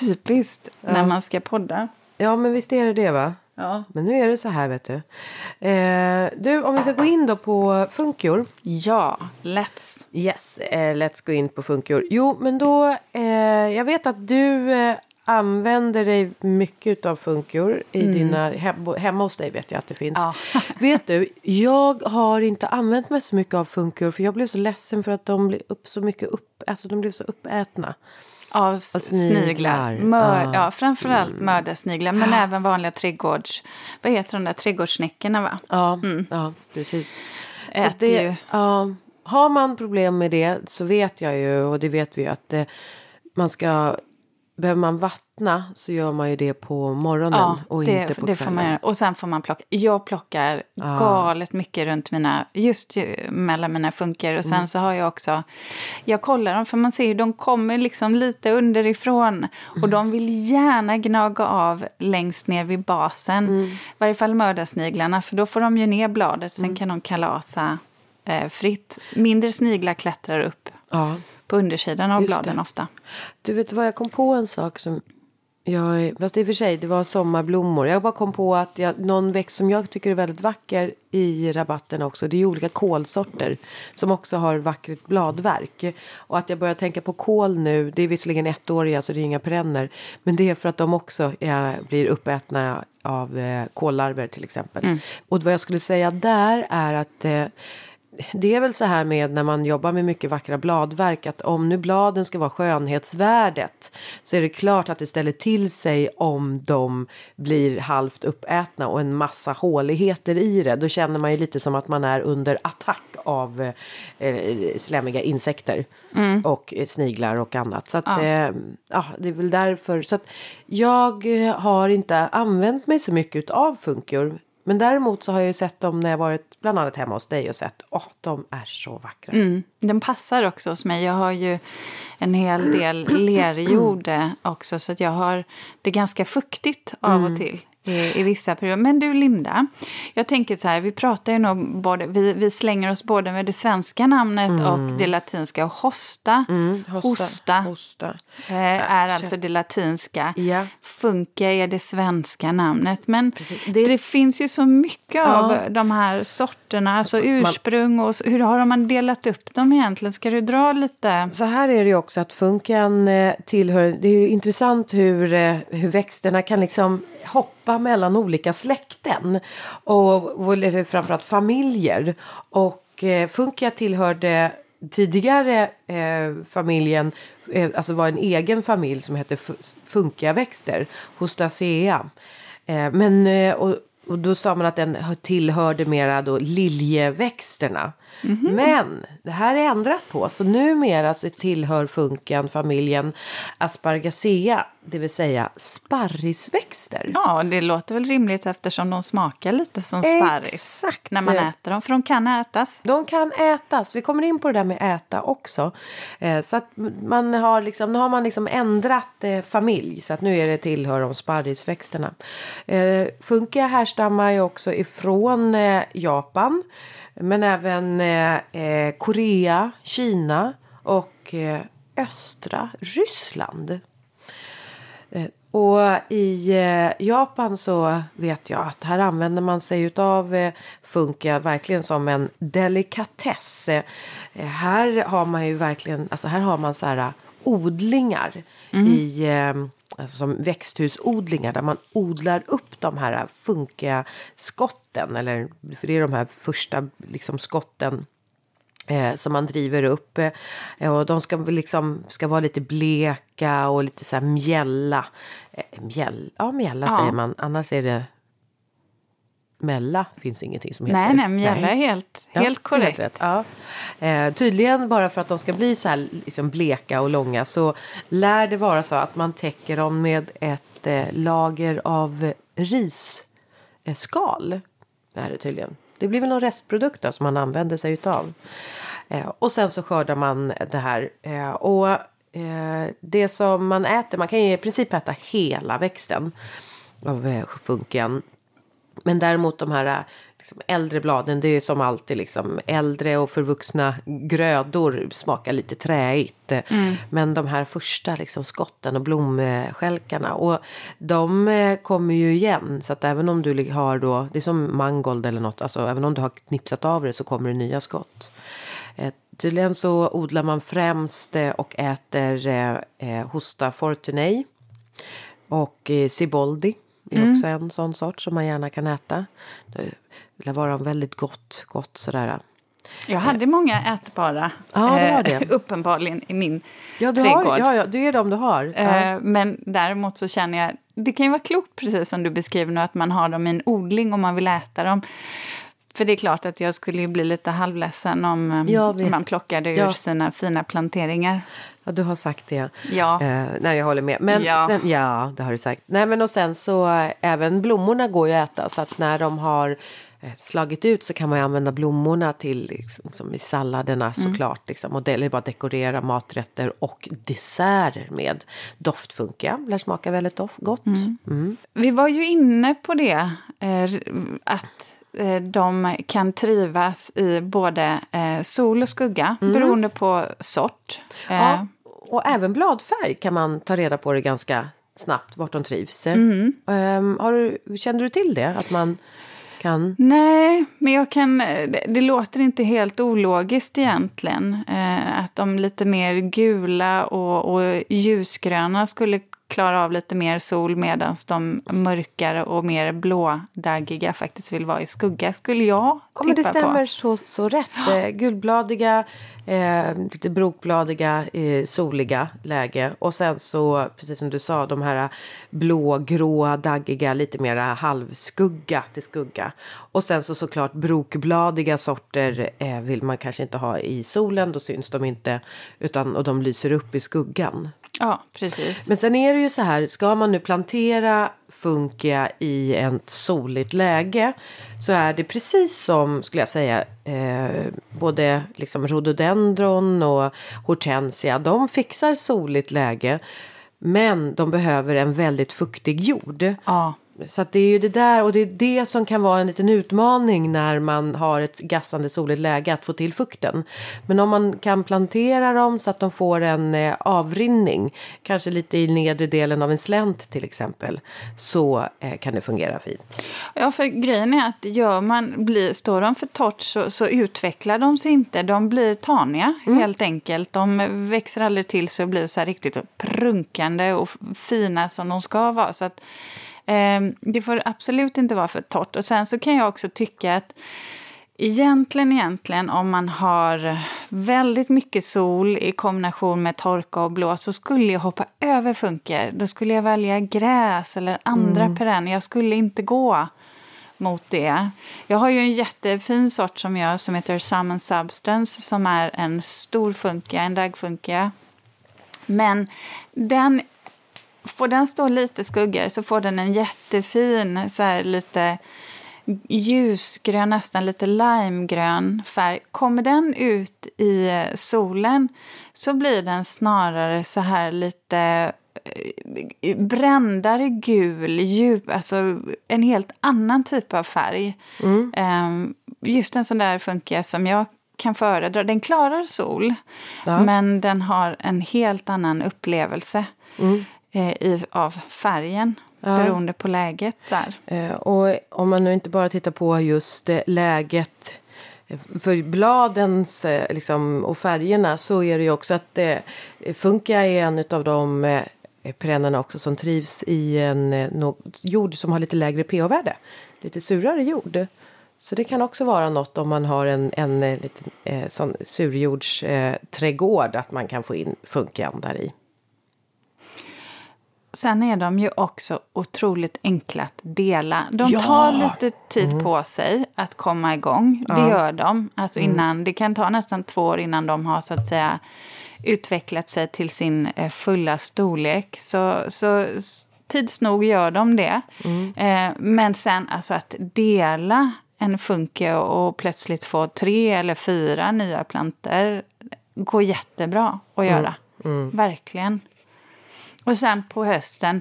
typiskt när man ska podda. ja, men visst är det det va? Ja. Men nu är det så här vet du. Eh, du, om vi ska gå in då på funkior. Ja, let's. Yes, eh, let's gå in på funkior. Jo, men då, eh, jag vet att du eh, använder dig mycket av funkior i dina, hem, hemma hos dig vet jag att det finns. Ja. vet du, jag har inte använt mig så mycket av funkior för jag blev så ledsen för att de blev upp så mycket upp, alltså de blev så uppätna. Av s- sniglar. sniglar. Mör, Ja. ja. framförallt mördarsniglar, men även vanliga trädgårds... Vad heter de där trädgårdssnäckorna, va? Ja, ja precis. Äter det, ju. ja, har man problem med det så vet jag ju och det vet vi ju att eh, man ska Behöver man vattna så gör man ju det på morgonen Ja, och det, inte på det får man kvällen. Och sen får man plocka. Jag plockar galet mycket runt mina, just ju- mellan mina funkar. Och sen Mm. så har jag också, jag kollar dem för man ser ju de kommer liksom lite underifrån. Mm. Och de vill gärna gnaga av längst ner vid basen. Mm. I varje fall mördarsniglarna för då får de ju ner bladet. Sen Mm. kan de kalasa eh, fritt. Mindre sniglar klättrar upp Ja. På undersidan av Just bladen det. ofta. Du vet vad, jag kom på en sak som jag, fast i och för sig det var sommarblommor. Jag bara kom på att jag, någon växt som jag tycker är väldigt vacker i rabatten också. Det är olika kolsorter som också har vackert bladverk. Och att jag börjar tänka på kål nu. Det är visserligen ettåriga så det är inga perenner. Men det är för att de också är, blir uppätna av eh, kollarver till exempel. Och vad jag skulle säga där är att eh, det är väl så här med när man jobbar med mycket vackra bladverk att om nu bladen ska vara skönhetsvärdet så är det klart att det ställer till sig om de blir halvt uppätna och en massa håligheter i det. Då känner man ju lite som att man är under attack av eh, slemmiga insekter och eh, sniglar och annat. Så att, ja. Eh, ja, det är väl därför. Så att jag eh, har inte använt mig så mycket av funkior. Men däremot så har jag ju sett dem när jag varit bland annat hemma hos dig och sett att oh, de är så vackra. Mm, den passar också hos mig. Jag har ju en hel del lerjord eh, också så att jag har det ganska fuktigt av och till. I, I vissa perioder. Men du Linda, jag tänker så här, vi pratar ju nog både, vi, vi slänger oss både med det svenska namnet och det latinska. Och hosta, hosta, hosta. eh, är alltså det latinska. Ja. Funka är det svenska namnet. Men Det- det, finns ju så mycket av de här sorterna, alltså ursprung och så- hur har man delat upp dem egentligen? Ska du dra lite? Så här är det ju också att funkan eh, tillhör, det är ju intressant hur, eh, hur växterna kan liksom hoppa mellan olika släkten. Och, och eller framförallt familjer. Och eh, funkia tillhörde tidigare eh, familjen eh, alltså var en egen familj som hette Funkiaväxter hos Dacea. Eh, men, eh, och, och då sa man att den tillhörde mera då liljeväxterna. Mm -hmm. Men det här är ändrat på. Så numera så tillhör funken familjen Aspargacea. Det vill säga sparrisväxter. Ja, det låter väl rimligt eftersom de smakar lite som sparris. Exakt. När man äter dem, för de kan ätas. De kan ätas. Vi kommer in på det där med äta också. Eh, så att man har liksom, nu har man liksom ändrat eh, familj. Så att nu är det tillhör de sparrisväxterna. Eh, funkia härstammar ju också ifrån Japan. Men även eh, eh, Korea, Kina och eh, östra Ryssland. Eh, och i eh, Japan så vet jag att här använder man sig av eh, funka verkligen som en delikatess. här har man ju verkligen, alltså här har man så här odlingar mm. i alltså som växthusodlingar där man odlar upp de här funkiga skotten. Eller, för det är de här första liksom, skotten eh, som man driver upp. Eh, och de ska, liksom, ska vara lite bleka och lite så här mjälla. Eh, mjäll, ja, mjälla ja. säger man. Annars är det Mella finns ingenting som heter. Nej, nej, mjälla är helt, ja, helt korrekt. Helt ja. eh, tydligen bara för att de ska bli så här liksom bleka och långa så lär det vara så att man täcker dem med ett eh, lager av risskal. Eh, det är det tydligen. Det blir väl någon restprodukt då, som man använder sig utav. Eh, och sen så skördar man det här. Eh, och eh, det som man äter, man kan ju i princip äta hela växten av funken. Men däremot de här liksom, äldre bladen, det är som alltid liksom äldre och förvuxna grödor smakar lite träigt. Mm. Men de här första liksom, skotten och blomskälkarna och de eh, kommer ju igen. Så att även om du har då, det är som mangold eller något, alltså även om du har knipsat av det så kommer det nya skott. Eh, tydligen så odlar man främst eh, och äter eh, eh Hosta fortunei och eh, Siboldi är mm. också en sån sort som man gärna kan äta. Det vill vara väldigt gott, gott sådär. Jag hade många ätbara, ja, det var det. Eh, uppenbarligen, i min ja, du trädgård. Har, ja, ja, det är de du har. Eh, men däremot så känner jag, det kan ju vara klokt precis som du beskriver nu, att man har dem i en odling och man vill äta dem. För det är klart att jag skulle bli lite halvledsen om, eh, ja, om man plockade ur ja. sina fina planteringar. Ja, du har sagt det. Ja. Eh, nej, jag håller med. Men ja. Sen, ja, det har du sagt. Nej, men och sen så äh, även blommorna går ju att äta. Så att när de har äh, slagit ut så kan man använda blommorna till liksom, som i salladerna mm. såklart. Liksom, och det, eller bara dekorera maträtter och desserter med doftfunka. Lär smaka väldigt doft, gott. Mm. Mm. Vi var ju inne på det, eh, att Eh, de kan trivas i både eh, sol och skugga mm. beroende på sort. Ja, eh, och även bladfärg kan man ta reda på det ganska snabbt vart de trivs. Mm. Um, har du, kände du till det? Att man kan... Nej, men jag kan, det, det låter inte helt ologiskt egentligen. Eh, att de lite mer gula och, och ljusgröna skulle klara av lite mer sol medan de mörkare och mer blådaggiga faktiskt vill vara i skugga, skulle jag tippa ja, men Det stämmer på. Så, så rätt. Eh, gulbladiga, eh, lite brokbladiga, eh, soliga läge. Och sen så, precis som du sa, de här blågråa, daggiga, lite mera halvskugga till skugga. Och sen så såklart brokbladiga sorter eh, vill man kanske inte ha i solen, då syns de inte. Utan, och de lyser upp i skuggan. Ja, precis. Men sen är det ju så här, ska man nu plantera funkia i ett soligt läge så är det precis som, skulle jag säga, eh, både liksom rhododendron och hortensia, de fixar soligt läge. Men de behöver en väldigt fuktig jord. Ja. Så det är ju det där och det är det som kan vara en liten utmaning när man har ett gassande soligt läge att få till fukten. Men om man kan plantera dem så att de får en eh, avrinning, kanske lite i nedre delen av en slänt till exempel, så eh, kan det fungera fint. Ja, för grejen är att gör man, blir, står de för torrt så, så utvecklar de sig inte. De blir taniga mm. helt enkelt. De växer aldrig till så blir så här riktigt prunkande och fina som de ska vara. Så att, det får absolut inte vara för torrt. Och sen så kan jag också tycka att Egentligen, egentligen om man har väldigt mycket sol i kombination med torka och blå så skulle jag hoppa över funker. Då skulle jag välja gräs eller andra mm. perenner. Jag skulle inte gå mot det. Jag har ju en jättefin sort som jag som heter Summon Substance som är en stor funkia, en dagfunkia. Men den, får den stå lite skuggor så får den en jättefin så här lite ljusgrön, nästan lite limegrön färg. Kommer den ut i solen så blir den snarare så här lite eh, brändare gul, djup, alltså en helt annan typ av färg. Mm. Ehm, just en sån där funkar som jag kan föredra. Den klarar sol, ja. men den har en helt annan upplevelse mm. Eh, i, av färgen ja. beroende på läget där. Eh, och om man nu inte bara tittar på just eh, läget för bladens liksom, och färgerna så är det ju också att eh, funka är en av de eh, perennerna också som trivs i en eh, jord som har lite lägre pH-värde. Lite surare jord. Så det kan också vara något om man har en, en, en liten eh, sån surjordsträdgård att man kan få in funkian där i. Sen är de ju också otroligt enkla att dela. De ja! tar lite tid mm. på sig att komma igång. Det ja. gör de. Alltså mm. innan, mm. Det kan ta nästan två år innan de har så att säga utvecklat sig till sin eh, fulla storlek. Så, så tids nog gör de det. Mm. Eh, men sen alltså att dela en funke och plötsligt få tre eller fyra nya planter går jättebra att mm. göra. Mm. Verkligen. Och sen på hösten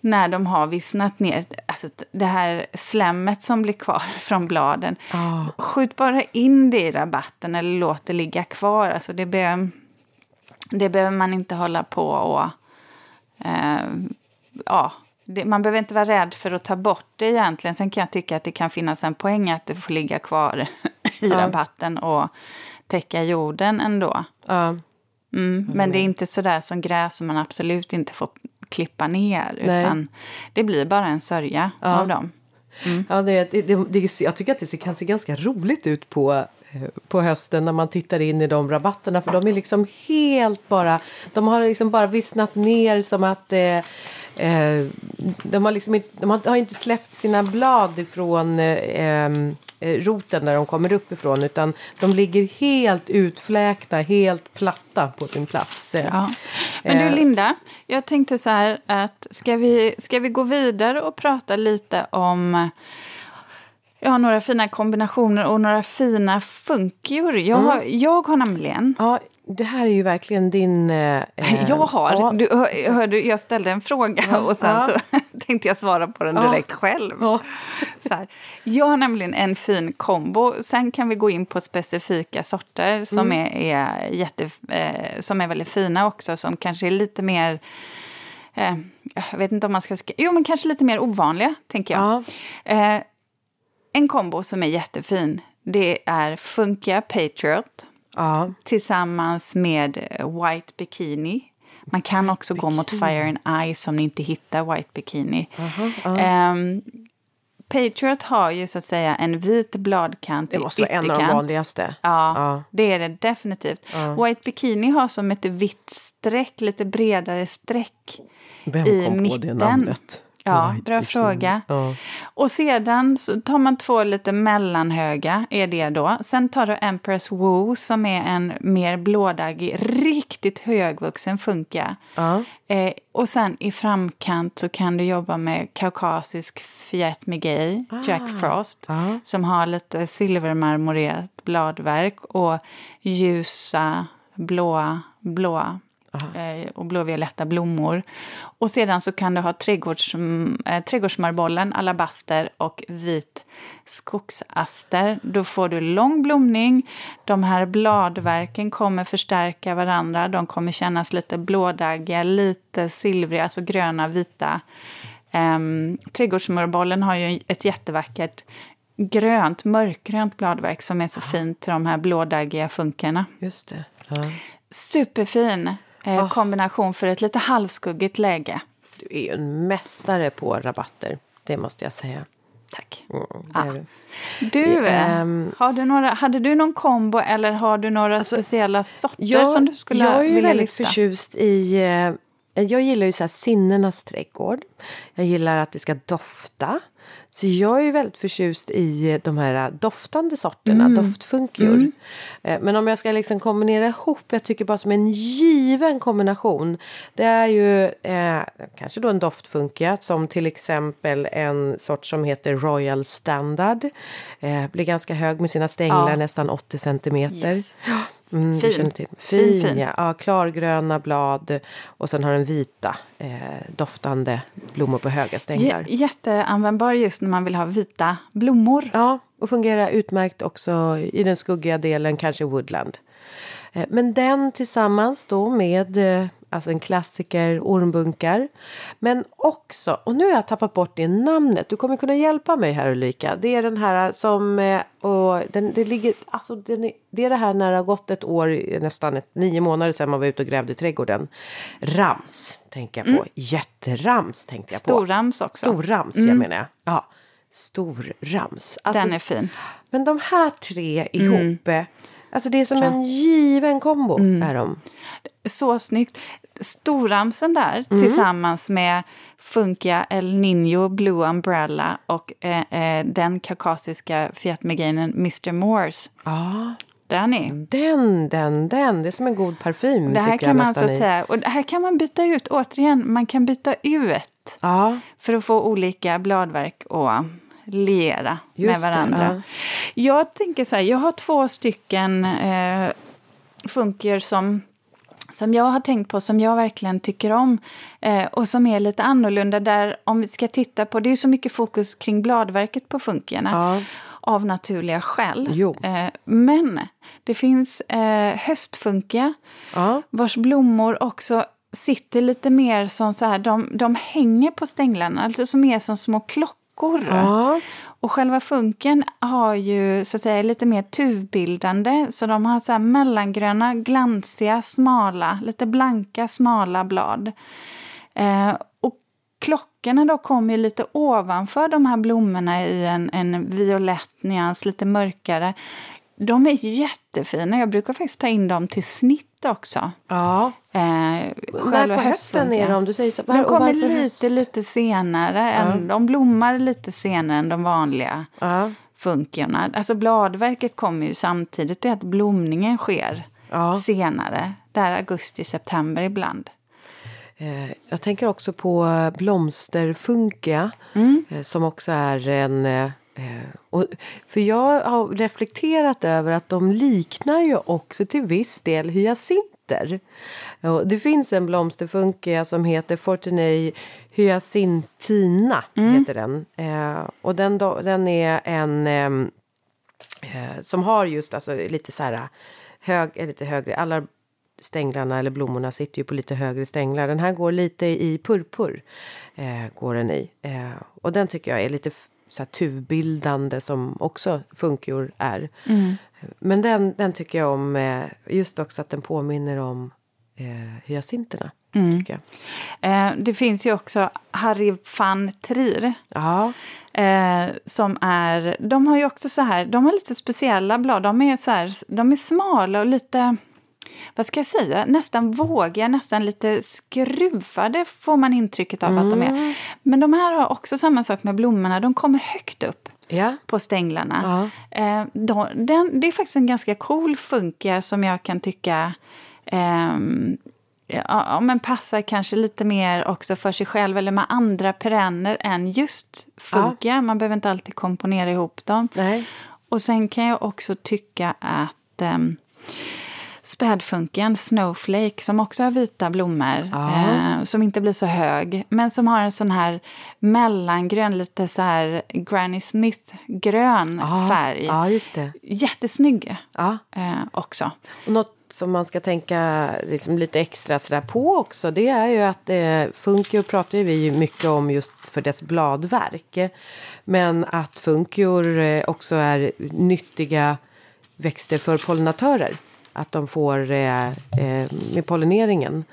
när de har vissnat ner, alltså det här slemmet som blir kvar från bladen. Oh. Skjut bara in det i rabatten eller låt det ligga kvar. Alltså det, be, det behöver man inte hålla på och... Eh, ja, det, man behöver inte vara rädd för att ta bort det egentligen. Sen kan jag tycka att det kan finnas en poäng att det får ligga kvar i ja. rabatten och täcka jorden ändå. Ja. Mm, men det är inte så där som gräs som man absolut inte får klippa ner. Nej. Utan det blir bara en sörja ja. av dem. Mm. Ja, det, det, det, jag tycker att det kan se ganska roligt ut på, eh, på hösten när man tittar in i de rabatterna. För de är liksom helt bara, de har liksom bara vissnat ner som att eh, eh, de, har liksom inte, de har inte släppt sina blad ifrån Eh, roten när de kommer uppifrån utan de ligger helt utfläkta, helt platta på sin plats. Ja. Men du eh, Linda, jag tänkte så här att ska vi, ska vi gå vidare och prata lite om jag har några fina kombinationer och några fina funkior. Jag, mm. har, jag har nämligen... Ja, det här är ju verkligen din... Eh, jag har. Ja. Du, hör, jag ställde en fråga ja. och sen ja. så tänkte jag svara på den direkt själv. Så här. Jag har nämligen en fin kombo. Sen kan vi gå in på specifika sorter som, mm. är, är, jätte, eh, som är väldigt fina också. Som kanske är lite mer... Eh, jag vet inte om man ska... Jo, men kanske lite mer ovanliga, tänker jag. Eh, en kombo som är jättefin, det är Funkia Patriot Ja. Tillsammans med White Bikini. Man kan också bikini. gå mot Fire and Ice om ni inte hittar White Bikini. Uh -huh, uh. Um, Patriot har ju så att säga en vit bladkant Det måste vara en av de vanligaste. Ja, ja, det är det definitivt. Ja. White Bikini har som ett vitt streck, lite bredare streck Vem i kom mitten. på det namnet? Ja, White bra bikini. fråga. Ja. Och sedan så tar man två lite mellanhöga, är det då. Sen tar du Empress Woo som är en mer blådaggig, riktigt högvuxen funka. Ja. Eh, och sen i framkant så kan du jobba med kaukasisk Fiat Miguel, ah. Jack Frost, ah. som har lite silvermarmorerat bladverk och ljusa blåa, blåa eh, och blåvioletta blommor. Och sedan så kan du ha trädgårds, eh, trädgårdsmarbollen, alabaster och vit skogsaster. Då får du lång blomning. De här bladverken kommer förstärka varandra. De kommer kännas lite blådaggiga, lite silvriga, alltså gröna, vita. Eh, trädgårdsmarbollen har ju ett jättevackert grönt, mörkgrönt bladverk som är så fint till de här blådaggiga funkarna. Just det. Ja. Superfin eh, oh. kombination för ett lite halvskuggigt läge. Du är ju en mästare på rabatter, det måste jag säga. Tack. Mm, är du. Du, eh, Ehm. har du några, hade du någon kombo eller har du några speciella sorter Jag, som du skulle jag är ju vilja väldigt lyfta? förtjust i... Eh, jag gillar ju så här sinnenas trädgård. Jag gillar att det ska dofta. Så jag är ju väldigt förtjust i eh, de här doftande sorterna, Mm. doftfunkjor. Eh, Men om jag ska liksom kombinera ihop, jag tycker bara som en given kombination. Det är ju eh, kanske då en doftfunkia som till exempel en sort som heter Royal Standard. Eh, blir ganska hög med sina stänglar, Ja. nästan 80 centimeter. Yes. Mm, Fin. Fin, Fin, fin. Ja. ja. Klargröna blad och sen har den vita eh, doftande blommor på höga stänglar. J- jätteanvändbar just när man vill ha vita blommor. Ja, och fungerar utmärkt också i den skuggiga delen, kanske woodland. Eh, Men den tillsammans då med eh, alltså en klassiker, ormbunkar. Men också, och nu har jag tappat bort det namnet, du kommer kunna hjälpa mig här Ulrika. Det är den här som, eh, och den, det ligger, alltså den det är det här när det har gått ett år, nästan ett, nio månader sedan man var ute och grävde i trädgården. Rams tänker jag på, jätterams tänkte jag på. Storrams också. Storrams, jag menar jag. Ja, storrams. Alltså, Den är fin. Men de här tre ihop, eh, alltså det är som en given kombo. Är de. Så snyggt. Storramsen där Mm. tillsammans med Funkia El Nino Blue Umbrella och eh, eh, den kaukasiska Fiat Meganen Mr. Moores. Ja, Den är. den, den, den. Det är som en god parfym Det här kan man så att säga, och här kan man byta ut, återigen, man kan byta ut Ja, för att få olika bladverk att liera Just med det, varandra. Jag tänker så här, jag har två stycken eh, funker som som jag har tänkt på, som jag verkligen tycker om eh, och som är lite annorlunda. Där om vi ska titta på, det är ju så mycket fokus kring bladverket på funkierna Ja. av naturliga skäl. Eh, men det finns eh, höstfunkia ja. vars blommor också sitter lite mer som så här, de, de hänger på stänglarna, alltså som är som små klockor. ja. Och själva funken har ju så att säga lite mer tuvbildande. Så de har så här mellangröna, glansiga, smala, lite blanka, smala blad. Eh, och klockorna då kommer ju lite ovanför de här blommorna i en, en violett nyans, lite mörkare. De är jättefina. Jag brukar faktiskt ta in dem till snitt också. ja. Eh, När på hösten är de? Du säger så. De och kommer lite, höst? lite senare. Än, De blommar lite senare än de vanliga Ja. funkierna. Alltså bladverket kommer ju samtidigt. Det är att blomningen sker Ja. senare. Där augusti, september ibland. Eh, Jag tänker också på blomsterfunkia. eh, Som också är en... eh, Och, för jag har reflekterat över att de liknar ju också till viss del hyacinter. Och det finns en blomsterfunkia som heter Fortunei hyacintina. Heter den. Eh, och den, den är en... ehm, eh, som har just alltså lite så här hög, eh, lite högre, alla stänglarna eller blommorna sitter ju på lite högre stänglar. Den här går lite i purpur, eh, går den i. Eh, och den tycker jag är lite så här tuvbildande som också funkior är. Men den, den tycker jag om, eh, just också att den påminner om eh, hyacinterna. Tycker jag. Eh, det finns ju också Harry van Trier. Ja, Eh, som är, de har ju också så här, de har lite speciella blad. De är, så här, de är smala och lite, vad ska jag säga, nästan vågiga, nästan lite skruvade får man intrycket av att de är. Men de här har också samma sak med blommorna, de kommer högt upp ja. på stänglarna. Eh, de, den, det är faktiskt en ganska cool funkia som jag kan tycka ehm, ja, ja, men passar kanske lite mer också för sig själv eller med andra perenner än just funkia. Man behöver inte alltid komponera ihop dem. Nej. Och sen kan jag också tycka att um, spädfunken, Snowflake, som också har vita blommor, eh, som inte blir så hög, men som har en sån här mellangrön, lite så här Granny Smith-grön Ja, färg. Ja, just det. Jättesnygg Ja. eh, också. Och något som man ska tänka liksom lite extra sådär på också det är ju att eh, funkior pratar ju vi mycket om just för dess bladverk. Men att funkior eh, också är nyttiga växter för pollinatörer. Att de får eh, eh, med pollineringen.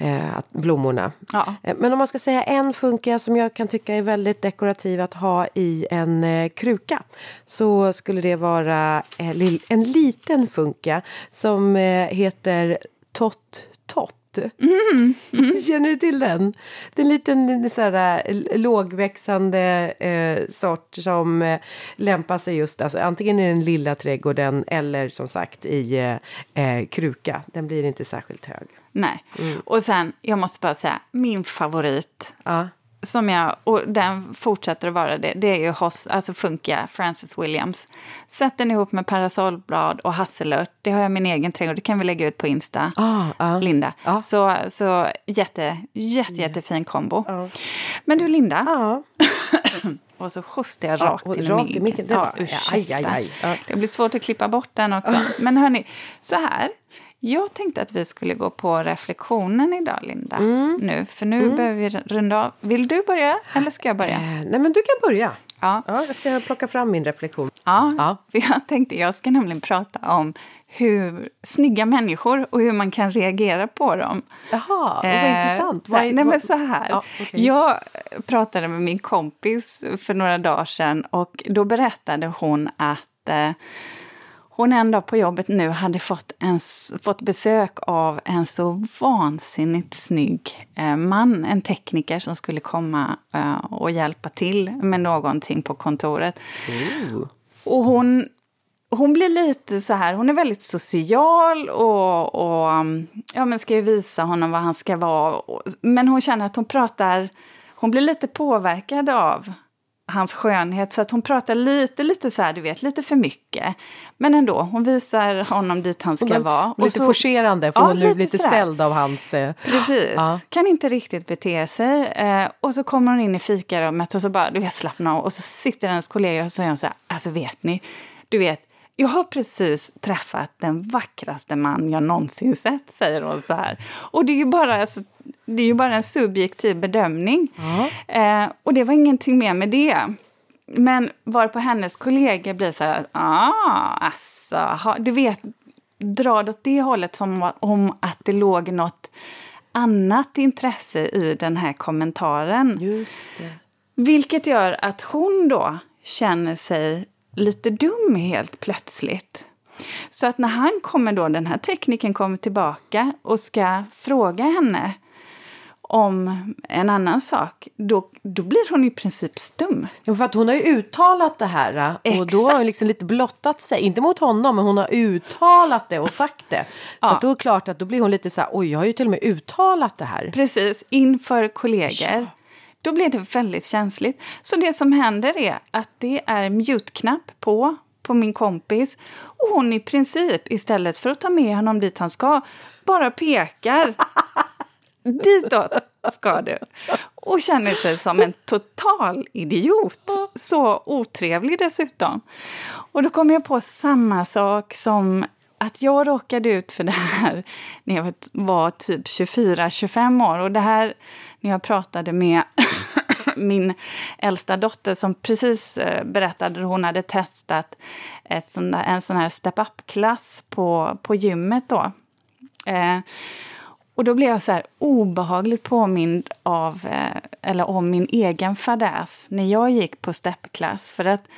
Eh, blommorna. Ja. Eh, Men om man ska säga en funka som jag kan tycka är väldigt dekorativ att ha i en eh, kruka. Så skulle det vara eh, en liten funka som heter Tott Tott. Känner du till den? Det är en liten så här, eh, lågväxande eh, sort som eh, lämpar sig just alltså, antingen i den lilla trädgården eller som sagt i eh, eh, kruka. Den blir inte särskilt hög. Nej. Och sen, jag måste bara säga, min favorit Ja. Som jag, och den fortsätter att vara det, det är ju hos, alltså Funkia, Francis Williams. Sätt den ihop med parasollblad och hasselört. Det har jag min egen trädgård, det kan vi lägga ut på Insta. Ah, ah. Linda. Ja. Så, så jätte, jätte, jättefin kombo. Men du Linda, och så hostar jag Ja, rakt in rakt i micken. Ja, ursäkta. aj, aj, aj. Det blir svårt att klippa bort den också. Men hörni, så här. Jag tänkte att vi skulle gå på reflektionen idag, Linda. Mm. Nu, för nu behöver vi runda av. Vill du börja eller ska jag börja? Eh, nej men du kan börja. Ja. Ja, jag ska plocka fram min reflektion. Ja, Ja. för jag tänkte jag ska nämligen prata om hur snygga människor och hur man kan reagera på dem. Jaha, vad Eh, intressant. Så, nej, men så här. Ja, okej. Jag pratade med min kompis för några dagar sedan och då berättade hon att eh, hon en dag på jobbet nu hade fått, en, fått besök av en så vansinnigt snygg eh, man, en tekniker som skulle komma eh, och hjälpa till med någonting på kontoret. Ooh. Och hon, hon blir lite så här, hon är väldigt social och, och um, ja, men ska ju visa honom vad han ska vara. Men hon känner att hon pratar, hon blir lite påverkad av hans skönhet så att hon pratar lite, lite så här, du vet, lite för mycket. Men ändå, hon visar honom dit han ska Men vara. Och Lite så- forcerande, för Ja, hon är lite lite ställd av hans... Eh, Precis. Ja. Kan inte riktigt bete sig. Eh, och så kommer hon in i fikarummet och så bara, du vet, slappna av. Och så sitter hennes kollegor och säger hon så här, alltså vet ni, du vet, jag har precis träffat den vackraste man jag någonsin sett, säger hon så här. Och det är ju bara, alltså, det är ju bara en subjektiv bedömning. Eh, och det var ingenting mer med det. Men var på hennes kollegor blir så här, ah, alltså, ha, du vet, drar åt det hållet som om att det låg något annat intresse i den här kommentaren. just det. Vilket gör att hon då känner sig lite dum helt plötsligt. Så att när han kommer då, den här tekniken kommer tillbaka och ska fråga henne om en annan sak, då, då blir hon i princip stum. Ja, för att hon har ju uttalat det här eh, och då har hon Exakt. liksom lite blottat sig. Inte mot honom, men hon har uttalat det och sagt det. Så Ja. att då är det klart att då blir hon lite så här, oj, jag har ju till och med uttalat det här. Precis, inför kollegor. Ja. Då blir det väldigt känsligt. Så det som händer är att det är mute-knapp på, på min kompis. Och hon i princip, istället för att ta med honom dit han ska, bara pekar. Ditåt ska du. Och känner sig som en total idiot. Så otrevlig dessutom. Och då kom jag på samma sak som att jag råkade ut för det här när jag var typ 24-25 år. Och det här när jag pratade med min äldsta dotter som precis eh, berättade att hon hade testat ett sån där, en sån här step-up-klass på, på gymmet då. Eh, och då blev jag så här obehagligt påmind av, eh, eller om min egen fadäs när jag gick på steppklass. För att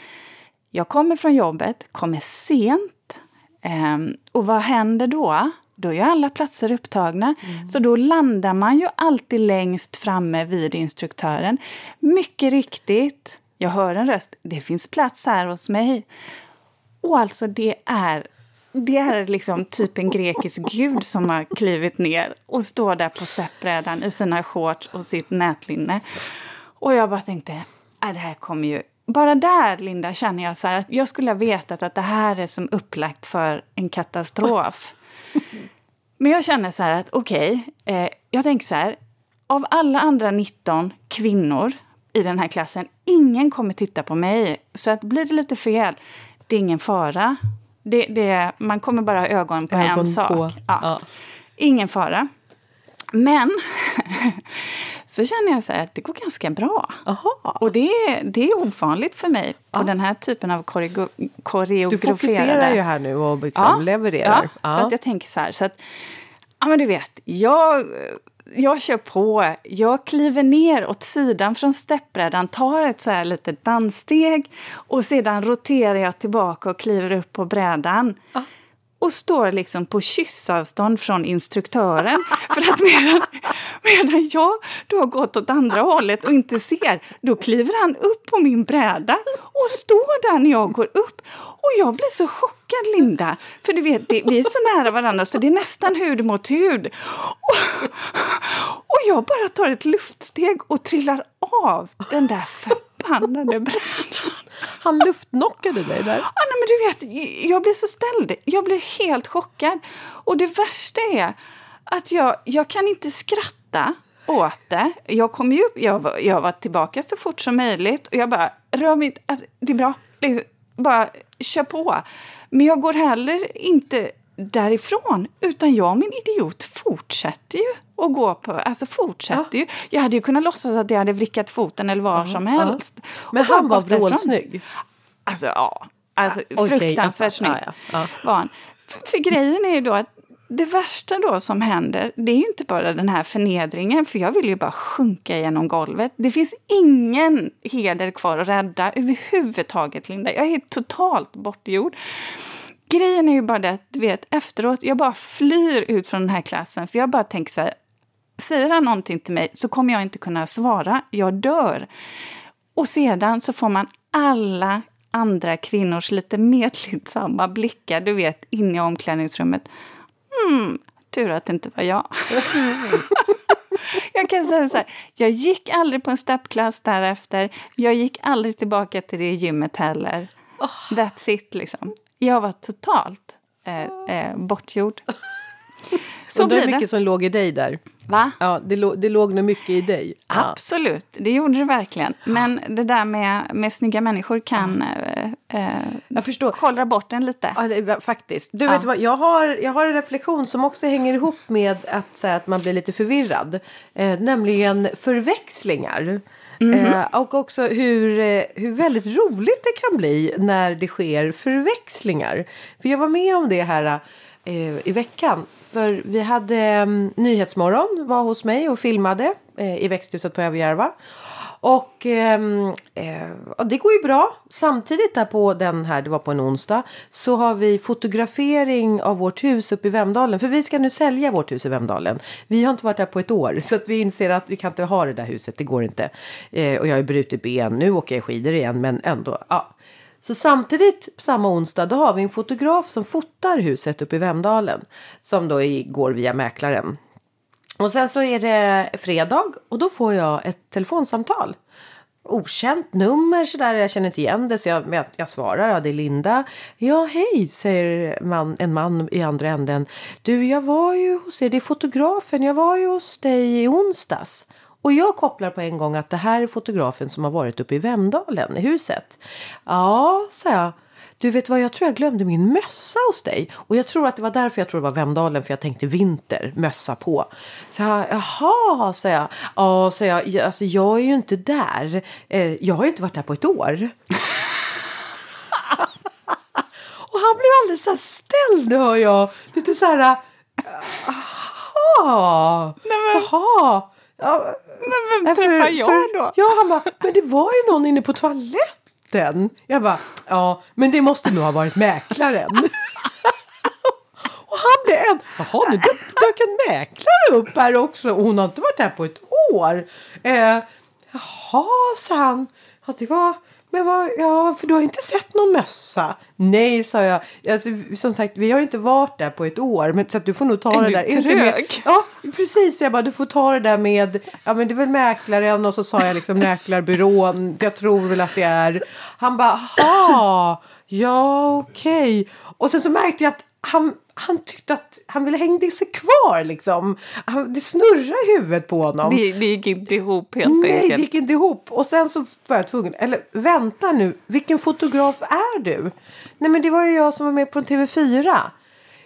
jag kommer från jobbet, kommer sent. ehm, och vad händer då? Då är ju alla platser upptagna. Så då landar man ju alltid längst framme vid instruktören. Mycket riktigt, jag hör en röst. Det finns plats här hos mig. Och alltså det är, det är liksom typ en grekisk gud som har klivit ner och står där på steppbrädan i sina shorts och sitt nätlinne. Och jag bara tänkte, äh, det här kommer ju... Bara där, Linda, känner jag så här att jag skulle ha vetat att det här är som upplagt för en katastrof. Men jag känner så här att okej, eh, jag tänker så här. Av alla andra 19 kvinnor i den här klassen, ingen kommer titta på mig. Så att blir det lite fel, det är ingen fara. Det, det, man kommer bara ha ögon på en Ögon sak. på, Ja. ja. Ingen fara. Men så känner jag så att det går ganska bra. Aha. Och det är, det är ovanligt för mig på den här typen av korego- Du koreograferade... fokuserar ju här nu och liksom levererar. Ja, så att jag tänker så här. Så att, ja, men du vet, jag, jag kör på. Jag kliver ner åt sidan från steppbrädan, tar ett så här litet danssteg och sedan roterar jag tillbaka och kliver upp på brädan. Och står liksom på kyssavstånd från instruktören. För att medan, medan jag då har gått åt andra hållet och inte ser, då kliver han upp på min bräda och står där när jag går upp. Och jag blir så chockad, Linda. För du vet, det, vi är så nära varandra så det är nästan hud mot hud. Och, och jag bara tar ett luftsteg och trillar av den där förbannade brädan. Han luftknockade dig där. Ja, nej, men du vet, jag blir så ställd. Jag blir helt chockad. Och det värsta är att jag, jag kan inte skratta åt det. Jag kom ju upp, jag var, jag var tillbaka så fort som möjligt och jag bara, rör mig inte, alltså, det är bra, liksom, bara kör på. Men jag går heller inte därifrån, utan jag och min idiot fortsätter ju att gå på, alltså fortsätter ju. Jag hade ju kunnat låtsas att jag hade vrickat foten eller var som helst. Men Och bara han var vrålsnygg. Alltså ja, alltså, okej, fruktansvärt jag snygg. Ja, ja. var han. För, för grejen är ju då att det värsta då som händer, det är ju inte bara den här förnedringen, för jag vill ju bara sjunka genom golvet. Det finns ingen heder kvar att rädda överhuvudtaget, Linda. Jag är totalt bortgjord. Grejen är ju bara det att, du vet, efteråt, jag bara flyr ut från den här klassen, för jag bara tänker så här, säger han någonting till mig så kommer jag inte kunna svara, jag dör. Och sedan så får man alla andra kvinnors lite medlidsamma blickar, du vet, inne i omklädningsrummet. Hmm, tur att det inte var jag. jag kan säga så här, jag gick aldrig på en steppklass därefter. Jag gick aldrig tillbaka till det gymmet heller. That's it, liksom. Jag var totalt eh, eh, bortgjord. Så det blir det. mycket som låg i dig där. Va? Ja, det, låg, det låg nog mycket i dig. Absolut, det gjorde det verkligen. Men det där med, med snygga människor kan eh, eh, Jag förstår. kollra bort en lite. Ja, det, faktiskt. Du Ja. vet vad, jag har, jag har en reflektion som också hänger ihop med att, så här, att man blir lite förvirrad. Eh, nämligen förväxlingar. Mm-hmm. Eh, och också hur, eh, hur väldigt roligt det kan bli när det sker förväxlingar. För jag var med om det här eh, i veckan. För vi hade eh, Nyhetsmorgon var hos mig och filmade eh, i växthuset på Överjärva. Och, ehm, eh, och det går ju bra. Samtidigt där på den här, det var på en onsdag, så har vi fotografering av vårt hus uppe i Vemdalen. För vi ska nu sälja vårt hus i Vemdalen. Vi har inte varit där på ett år så att vi inser att vi kan inte ha det där huset, det går inte. Eh, och jag har ju brutit ben, nu åker jag skidor igen men ändå. Ja. Så samtidigt samma onsdag då har vi en fotograf som fotar huset uppe i Vemdalen. Som då går via mäklaren. Och sen så är det fredag och då får jag ett telefonsamtal. Okänt nummer sådär, jag känner inte igen det så jag, jag, jag svarar, ja det är Linda. Ja hej, säger man, en man i andra änden. Du jag var ju hos er, det är fotografen, jag var ju hos dig i onsdags. Och jag kopplar på en gång att det här är fotografen som har varit uppe i Vemdalen i huset. Ja, sa jag. Du vet vad, jag tror jag glömde min mössa hos dig. Och jag tror att det var därför jag tror det var Vemdalen, för jag tänkte vinter, mössa på. Så jag, Jaha, sa jag. Ja, sa jag, "Ja, alltså jag är ju inte där. Eh, jag har ju inte varit där på ett år. Och han blev alldeles så här ställd, hör jag. Lite så här... Jaha, jaha. Ja, Men vem för- träffar jag då? Ja, han bara, men det var ju någon inne på toaletten. Jag bara, ja, men det måste nog ha varit mäklaren. och han blev en, jaha, nu dök, dök en mäklare upp här också och hon har inte varit här på ett år. Eh, jaha, sa han. Ja, det var, men vad, ja, för du har inte sett någon mössa? Nej, sa jag. Alltså, som sagt, vi har ju inte varit där på ett år, men, så att du får nog ta Är det du där. Inte med, trög? Ja, precis. Jag bara, du får ta det där med, ja men det är väl mäklaren och så sa jag liksom mäklarbyrån, jag tror väl att det är. Han bara, aha, ja okej. Och sen så märkte jag att han, han tyckte att han ville hänga sig kvar liksom. Han, det snurrade i huvudet på honom. Det, det gick inte ihop helt Nej, det enkelt. gick inte ihop. Och sen så var jag tvungen, eller vänta nu, vilken fotograf är du? Nej men det var ju jag som var med på TV4.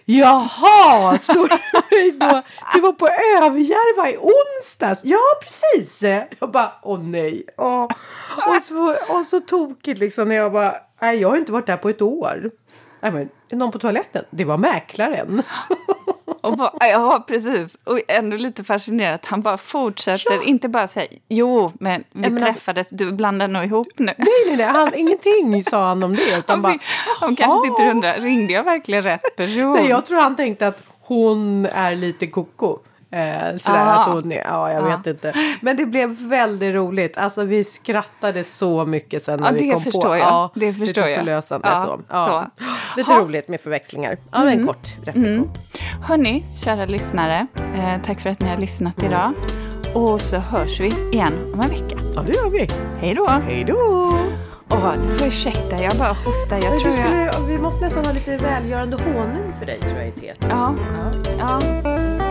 Jaha, du mig då? Det var på Överjärva i onsdags. Ja, precis. Jag bara, åh nej. Åh. Och, så, och så tokigt liksom när jag bara, nej jag har inte varit där på ett år. Nej men, någon på toaletten? Det var mäklaren. Och bara, ja, precis. Och ändå lite fascinerat. Han bara fortsätter, Ja. inte bara säga jo, men vi men alltså- träffades, du blandar nog ihop nu. Nej, nej, nej, han, ingenting sa han om det. Utan Han, bara, han kanske och undrar, ringde jag verkligen rätt person? nej, jag tror han tänkte att hon är lite koko. Eh, sådär Ah. att hon är, ja jag vet inte. Men det blev väldigt roligt. Alltså vi skrattade så mycket sen när Ja, vi kom på. jag. Ja, Det förstår lite jag. förlösande Ja, så. Ja. så. Lite Ha. roligt med förväxlingar. Ja, mm. en kort reflektion. Hörni, kära lyssnare, eh, tack för att ni har lyssnat idag. Och så hörs vi igen om en vecka. Ja det gör vi. Hej då! Hej då! Åh, du får ursäkta, jag bara hostar. Jag tror jag... skulle, vi måste nästan ha lite välgörande honung för dig tror jag i teet. Ja, Ja. ja.